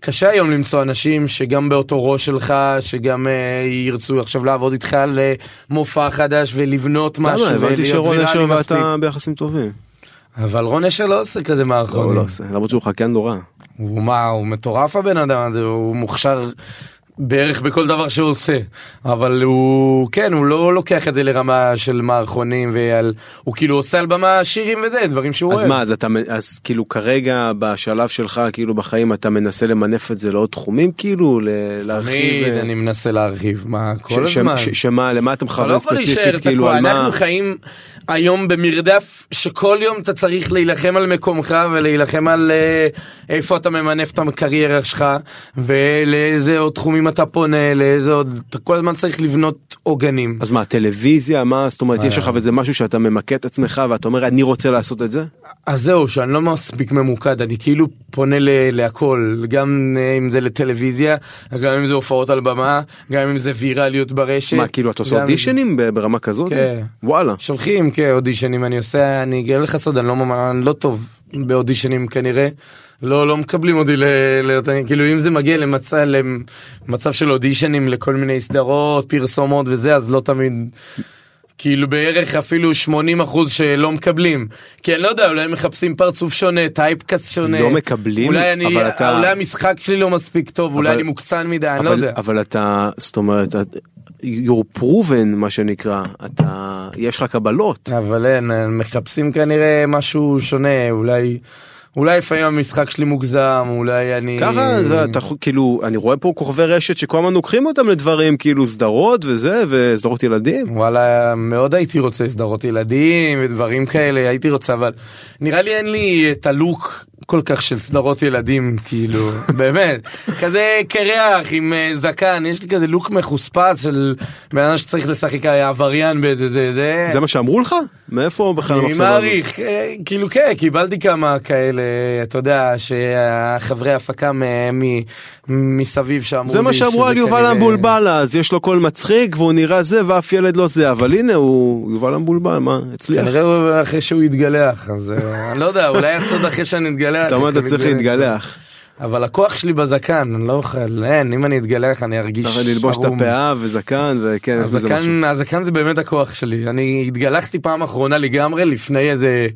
קשה היום למצוא אנשים שגם באותו ראש שלך, שגם אה, ירצו עכשיו לעבוד איתך על אה, מופע חדש ולבנות משהו למה? הבנתי שרון אשר. ואתה ביחסים טובים. אבל רון אשר לא עושה כזה לא, הוא מערכונים. לא עושה. למרות שהוא חכן נורא. הוא מה, הוא מטורף הבן אדם הזה, הוא מוכשר בערך בכל דבר שהוא עושה. אבל הוא, כן, הוא לא לוקח את זה לרמה של מערכונים, ועל, הוא כאילו עושה על במה שירים וזה, דברים שהוא אז אוהב. מה, אז אתה, אז כאילו כרגע בשלב שלך כאילו בחיים אתה מנסה למנף את זה לעוד תחומים כאילו? ל- להרחיב? תמיד אה, אני מנסה להרחיב, מה, כל ש- ש- הזמן. ש- שמה, למה אתה מכוון לא ספציפית כאילו על מה? אנחנו חיים היום במרדף שכל יום אתה צריך להילחם על מקומך ולהילחם על אה, איפה אתה ממנף את הקריירה שלך ולאיזה עוד תחומים אם אתה פונה לאיזה עוד, אתה כל הזמן צריך לבנות עוגנים. אז מה, טלוויזיה, מה, זאת אומרת, אה. יש לך איזה משהו שאתה ממקד את עצמך ואתה אומר, אני רוצה לעשות את זה? אז זהו, שאני לא מספיק ממוקד, אני כאילו פונה ל- להכל, גם אה, אם זה לטלוויזיה, גם אם זה הופעות על במה, גם אם זה ויראליות ברשת. מה, כאילו, אתה עושה גם- אודישנים ברמה כזאת? כן. וואלה. שולחים כאודישנים, אני עושה, אני אגלה לך סוד, אני לא, אני לא טוב באודישנים כנראה. לא, לא מקבלים אותי ל... ל... כאילו אם זה מגיע למצב, למצב של אודישנים לכל מיני סדרות, פרסומות וזה, אז לא תמיד... כאילו בערך אפילו 80 אחוז שלא מקבלים. כי אני לא יודע, אולי מחפשים פרצוף שונה, טייפקאסט שונה. לא מקבלים, אולי אני, אבל אתה- אולי המשחק שלי לא מספיק טוב, אולי אבל- אני מוקצן מדי, אני לא אבל, יודע. אבל אתה, זאת אומרת, את- you're proven מה שנקרא, אתה, יש לך קבלות. אבל אין, מחפשים כנראה משהו שונה, אולי, אולי לפעמים המשחק שלי מוגזם, אולי אני... ככה, זה, אתה, כאילו, אני רואה פה כוכבי רשת שכל הזמן לוקחים אותם לדברים, כאילו סדרות וזה, וסדרות ילדים. וואלה, מאוד הייתי רוצה סדרות ילדים ודברים כאלה, הייתי רוצה, אבל נראה לי אין לי את הלוק כל כך של סדרות ילדים, כאילו, באמת. כזה קרח עם אה, זקן, יש לי כזה לוק מחוספס של בן אדם שצריך לשחק עבריין באיזה זה, זה. זה מה שאמרו לך? מאיפה בכלל אני? מעריך, אה, כאילו כן, קיבלתי כמה כאלה, אתה יודע, שהחברי הפקה מסביב שאמרו זה מה שאמרו על יובל המבולבל אז, יש לו קול מצחיק והוא נראה זה ואף ילד לא זה, אבל הנה הוא יובל המבולבל, מה, הצליח. כנראה אחרי שהוא יתגלח, אז אה, אני לא יודע, אולי הסוד אחרי שאני אתגלח. אתה אומר אתה צריך להתגלח. אבל הכוח שלי בזקן, אני לא אוכל, אין, אם אני אתגלח אני ארגיש צריך ללבוש את ערום. הפאה וזקן וכן. הזקן, הזקן זה באמת הכוח שלי. אני התגלחתי פעם אחרונה לגמרי לפני איזה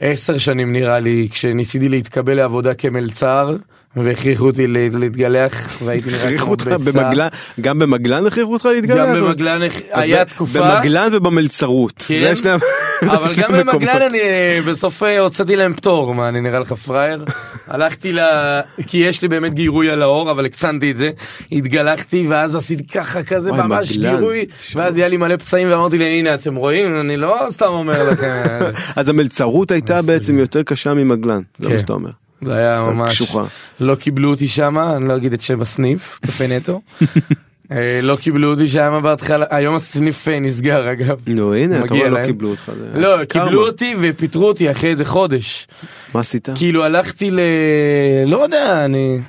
עשר שנים נראה לי, כשניסיתי להתקבל לעבודה כמלצר, והכריחו אותי לה- להתגלח, והייתי נראה כמו ביצה. במגלן, גם במגלן הכריחו אותך להתגלח? גם במגלן, היה תקופה, במגלן ובמלצרות. כן, אבל גם. במגלן אני אה, בסוף אה, הוצאתי להם פטור, מה אני נראה לך פראייר? הלכתי ל... כי יש לי באמת גירוי על האור, אבל הקצנתי את זה, התגלחתי ואז עשיתי ככה כזה ממש. גירוי, ואז היה לי מלא פצעים ואמרתי להם הנה אתם רואים אני לא סתם אומר לכם, אז המלצרות הייתה בעצם יותר קשה ממגלן, זה מה כן. שאתה אומר. זה היה ממש, קשוחה. לא קיבלו אותי שם, אני לא אגיד את שם הסניף, קפה נטו. אה, לא קיבלו אותי שם בהתחלה, היום הסניף אה, נסגר אגב. נו הנה, אתה רואה לא. קיבלו אותך. לא. קיבלו אותי ופיטרו אותי אחרי איזה חודש. מה עשית? כאילו הלכתי ל... לא יודע, אני...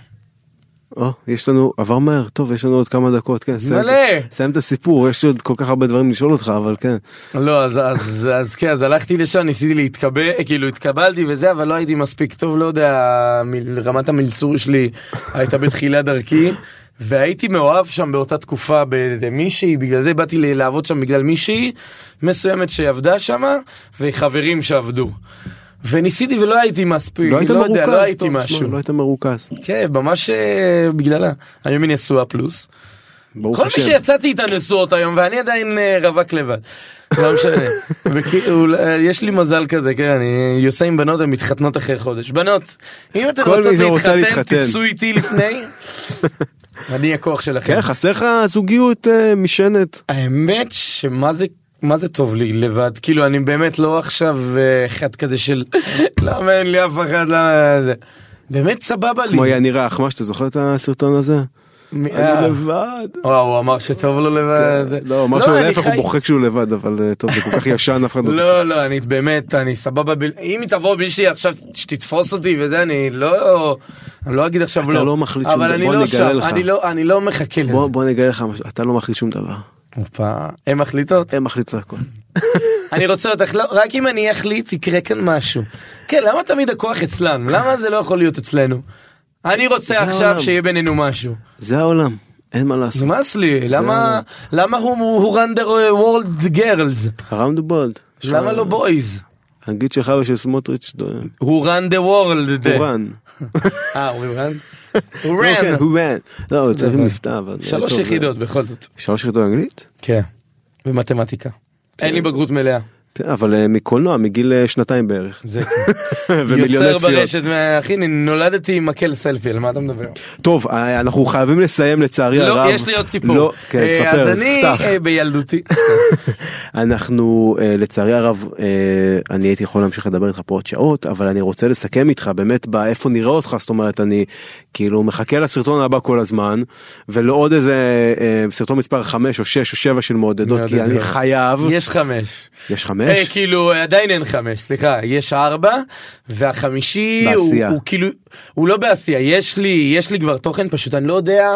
או, יש לנו, עבר מהר, טוב, יש לנו עוד כמה דקות, כן, סיים. סיים את הסיפור, יש עוד כל כך הרבה דברים לשאול אותך, אבל כן. לא, אז, אז, אז כן, אז הלכתי לשם, ניסיתי להתקבל, כאילו התקבלתי וזה, אבל לא הייתי מספיק טוב, לא יודע, רמת המלצור שלי הייתה בתחילת דרכי, והייתי מאוהב שם באותה תקופה במישהי, בגלל זה באתי לעבוד שם בגלל מישהי מסוימת שעבדה שם, וחברים שעבדו. וניסיתי ולא הייתי מספיק, לא היית לא יודע, מרוכז, לא הייתי טוב, משהו. לא היית מרוכז. כן, ממש אה, בגללה. היום היא נשואה פלוס. ברוך כל מי השם. שיצאתי איתה נשואות היום ואני עדיין אה, רווק לבד. לא משנה. וכאילו, אה, יש לי מזל כזה, כן, אני יוצא עם בנות, הן מתחתנות אחרי חודש. בנות, אם אתן כל רוצות מי להתחתן. תצאו איתי לפני. אני הכוח שלכם. כן, חסר לך זוגיות משענת. האמת שמה זה... מה זה טוב לי לבד כאילו אני באמת לא עכשיו אה, אחד כזה של למה אין לי אף אחד למה זה באמת סבבה לי. כמו יאני רך, מה שאתה זוכר את הסרטון הזה? מ- אה, אני לבד. וואו, הוא אמר שטוב לו לבד. לא, הוא אמר שהוא אני להפך, הוא בוכה כשהוא לבד, אבל אה, טוב, זה כל כך ישן, אף אחד לא... לא, לא, אני באמת, אני סבבה, אם היא תבוא מישהי עכשיו שתתפוס אותי וזה, אני לא, אני לא אגיד עכשיו אתה לא. לא מחליט שום אבל דבר, אני בוא לא נגלה לך. אני לא, אני לא מחכה לזה. בוא אני אגלה לך אתה לא מחליט שום דבר. הופה, הן מחליטות? הם מחליטים הכל. אני רוצה אותך, לא, רק אם אני אחליט יקרה כאן משהו. כן, למה תמיד הכוח אצלם? למה זה לא יכול להיות אצלנו? אני רוצה עכשיו העולם. שיהיה בינינו משהו. זה העולם, אין מה לעשות. נמאס לי, למה. למה הוא הוא run the world girls? around the world. יש לך- למה לא בויז? האנגלית שלך ושל סמוטריץ' הוא run the world. הוא רן. אה, הוא run? הוא לא, כן. הוא רן. לא, הוא צריך אבל- מבטא, אבל... שלוש יחידות בכל זאת. שלוש יחידות אנגלית? כן. ומתמטיקה. אין לי בגרות מלאה. כן, אבל אה, מקולנוע מגיל אה, שנתיים בערך. זה ומיליוני יוצר צפיות. ברשת, מה- אחי, נולדתי עם מקל סלפי, על מה אתה מדבר? טוב, אה, אנחנו חייבים לסיים לצערי הרב. לא, יש לי עוד סיפור. לא, כן, אה, ספר, אז אני פתח. אה, בילדותי. אנחנו אה, לצערי הרב אה, אני הייתי יכול להמשיך לדבר איתך פה עוד שעות אבל אני רוצה לסכם איתך באמת באיפה נראה אותך זאת אומרת אני כאילו מחכה לסרטון הבא כל הזמן ולעוד איזה אה, סרטון מספר 5 או 6 או 7 של מעודדות כי אני. חייב יש חמש. יש אה, חמש כאילו עדיין אין חמש, סליחה, יש ארבע, והחמישי הוא. הוא כאילו, הוא לא בעשייה, יש לי, יש לי כבר תוכן, פשוט אני לא יודע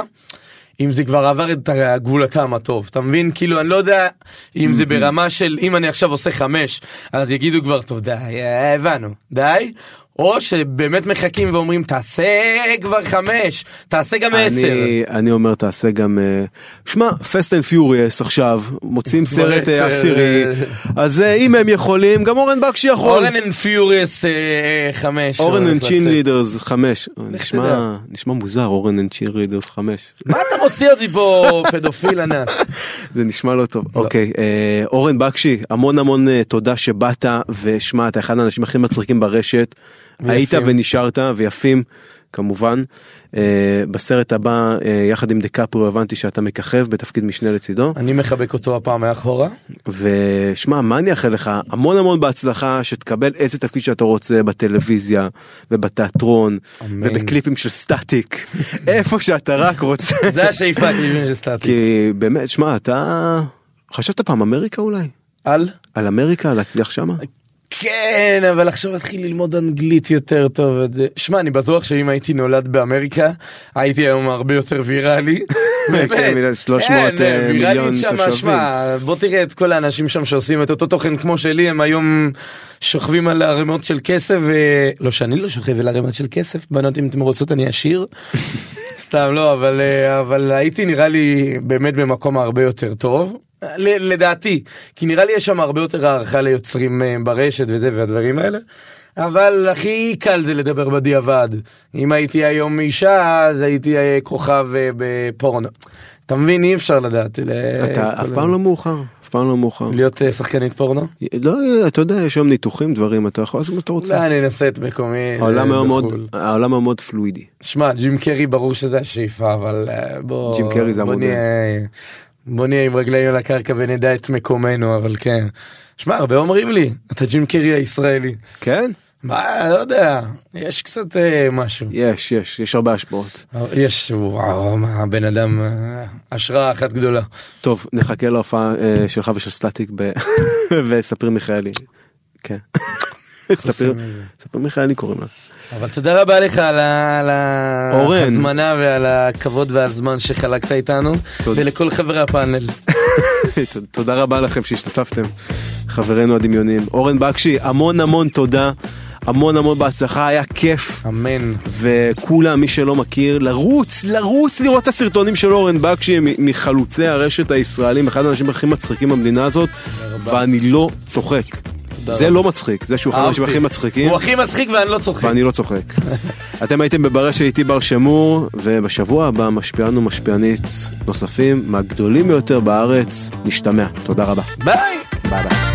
אם זה כבר עבר את הגבול הטעם הטוב, אתה מבין? כאילו אני לא יודע אם זה ברמה של, אם אני עכשיו עושה חמש, אז יגידו כבר, טוב די, אה, הבנו, די. או שבאמת מחכים ואומרים תעשה כבר חמש, תעשה גם עשר. אני, אני אומר תעשה גם אה, שמע Fast and Furious עכשיו מוציאים סרט אה, עשירי. אז אה, אם הם יכולים גם אורן בקשי יכול. אורן and Furious אה, חמש. אורן and cheer. leaders חמש. נשמע נשמע מוזר אורן and cheerleaders חמש מה אתה מוציא אותי פה פדופיל אנס? זה נשמע לא טוב אוקיי אה, אורן בקשי המון המון תודה שבאת ושמע אתה אחד האנשים הכי מצחיקים ברשת היית ונשארת ויפים כמובן אה, בסרט הבא אה, יחד עם דקפריו הבנתי שאתה מככב בתפקיד משנה לצידו אני מחבק אותו הפעם מאחורה. ושמע מה אני אאחל לך המון המון בהצלחה שתקבל איזה תפקיד שאתה רוצה בטלוויזיה ובתיאטרון אמן. ובקליפים של סטטיק איפה שאתה רק רוצה זה השאיפה הטבעית של סטטי. כי באמת שמע אתה חשבת פעם אמריקה אולי על? על אמריקה להצליח שמה כן אבל עכשיו אתחיל ללמוד אנגלית יותר טוב את זה. שמע אני בטוח שאם הייתי נולד באמריקה הייתי היום הרבה יותר ויראלי. באמת. כן, 300 אה, ויראליות מיליון שם, תושבים. שמע, בוא תראה את כל האנשים שם שעושים את אותו תוכן כמו שלי הם היום שוכבים על ערימות של כסף. לא שאני לא שוכב על ערימות של כסף בנות אם אתם רוצות אני אשיר. סתם לא אבל אה, אבל הייתי נראה לי באמת במקום הרבה יותר טוב. לדעתי כי נראה לי יש שם הרבה יותר הערכה ליוצרים אה, ברשת וזה והדברים האלה. אבל הכי קל זה לדבר בדיעבד אם הייתי היום אישה אז הייתי אה, כוכב אה, בפורנו. אתה מבין אי אפשר לדעת. אתה אף פעם לא מאוחר אף פעם לא מאוחר להיות שחקנית פורנו? לא אתה יודע יש היום ניתוחים דברים אתה יכול לעשות מה שאתה לא, רוצה אני אנסה את מקומי. העולם היום מאוד בחו"ל. העולם היום מאוד פלואידי שמע, ג'ים קרי ברור שזה השאיפה, אבל בוא... ג'ים קרי זה המודל. בוא נהיה עם רגליים על הקרקע ונדע את מקומנו, אבל כן. שמע, הרבה אומרים לי, אתה ג'ים קרי הישראלי. כן מה, לא יודע, יש קצת אה, משהו. יש יש יש הרבה השפעות יש, וואו, מה, הבן אדם, אה, השראה אחת גדולה. טוב נחכה להופעה אה, שלך ושל סטטיק ב- וספיר מיכאלי. כן. ספיר ספיר מיכאלי קוראים לה. אבל תודה רבה לך על ה- על אורן. ההזמנה ועל הכבוד והזמן שחלקת איתנו, תודה. ולכל חברי הפאנל. תודה רבה לכם שהשתתפתם חברינו הדמיוניים אורן בקשי המון המון תודה המון המון בהצלחה היה כיף אמן. וכולם מי שלא מכיר לרוץ לרוץ לראות את הסרטונים של אורן בקשי מחלוצי הרשת הישראלים אחד האנשים הכי מצחיקים במדינה הזאת ואני לא צוחק זה. לא מצחיק זה שהוא אחד האנשים. הכי מצחיקים הוא הכי מצחיק ואני לא צוחק. ואני לא צוחק. אתם הייתם ברשת איתי בר שמור ובשבוע הבא משפיען ומשפיענית נוספים מהגדולים ביותר בארץ נשתמע תודה רבה ביי. ביי ביי.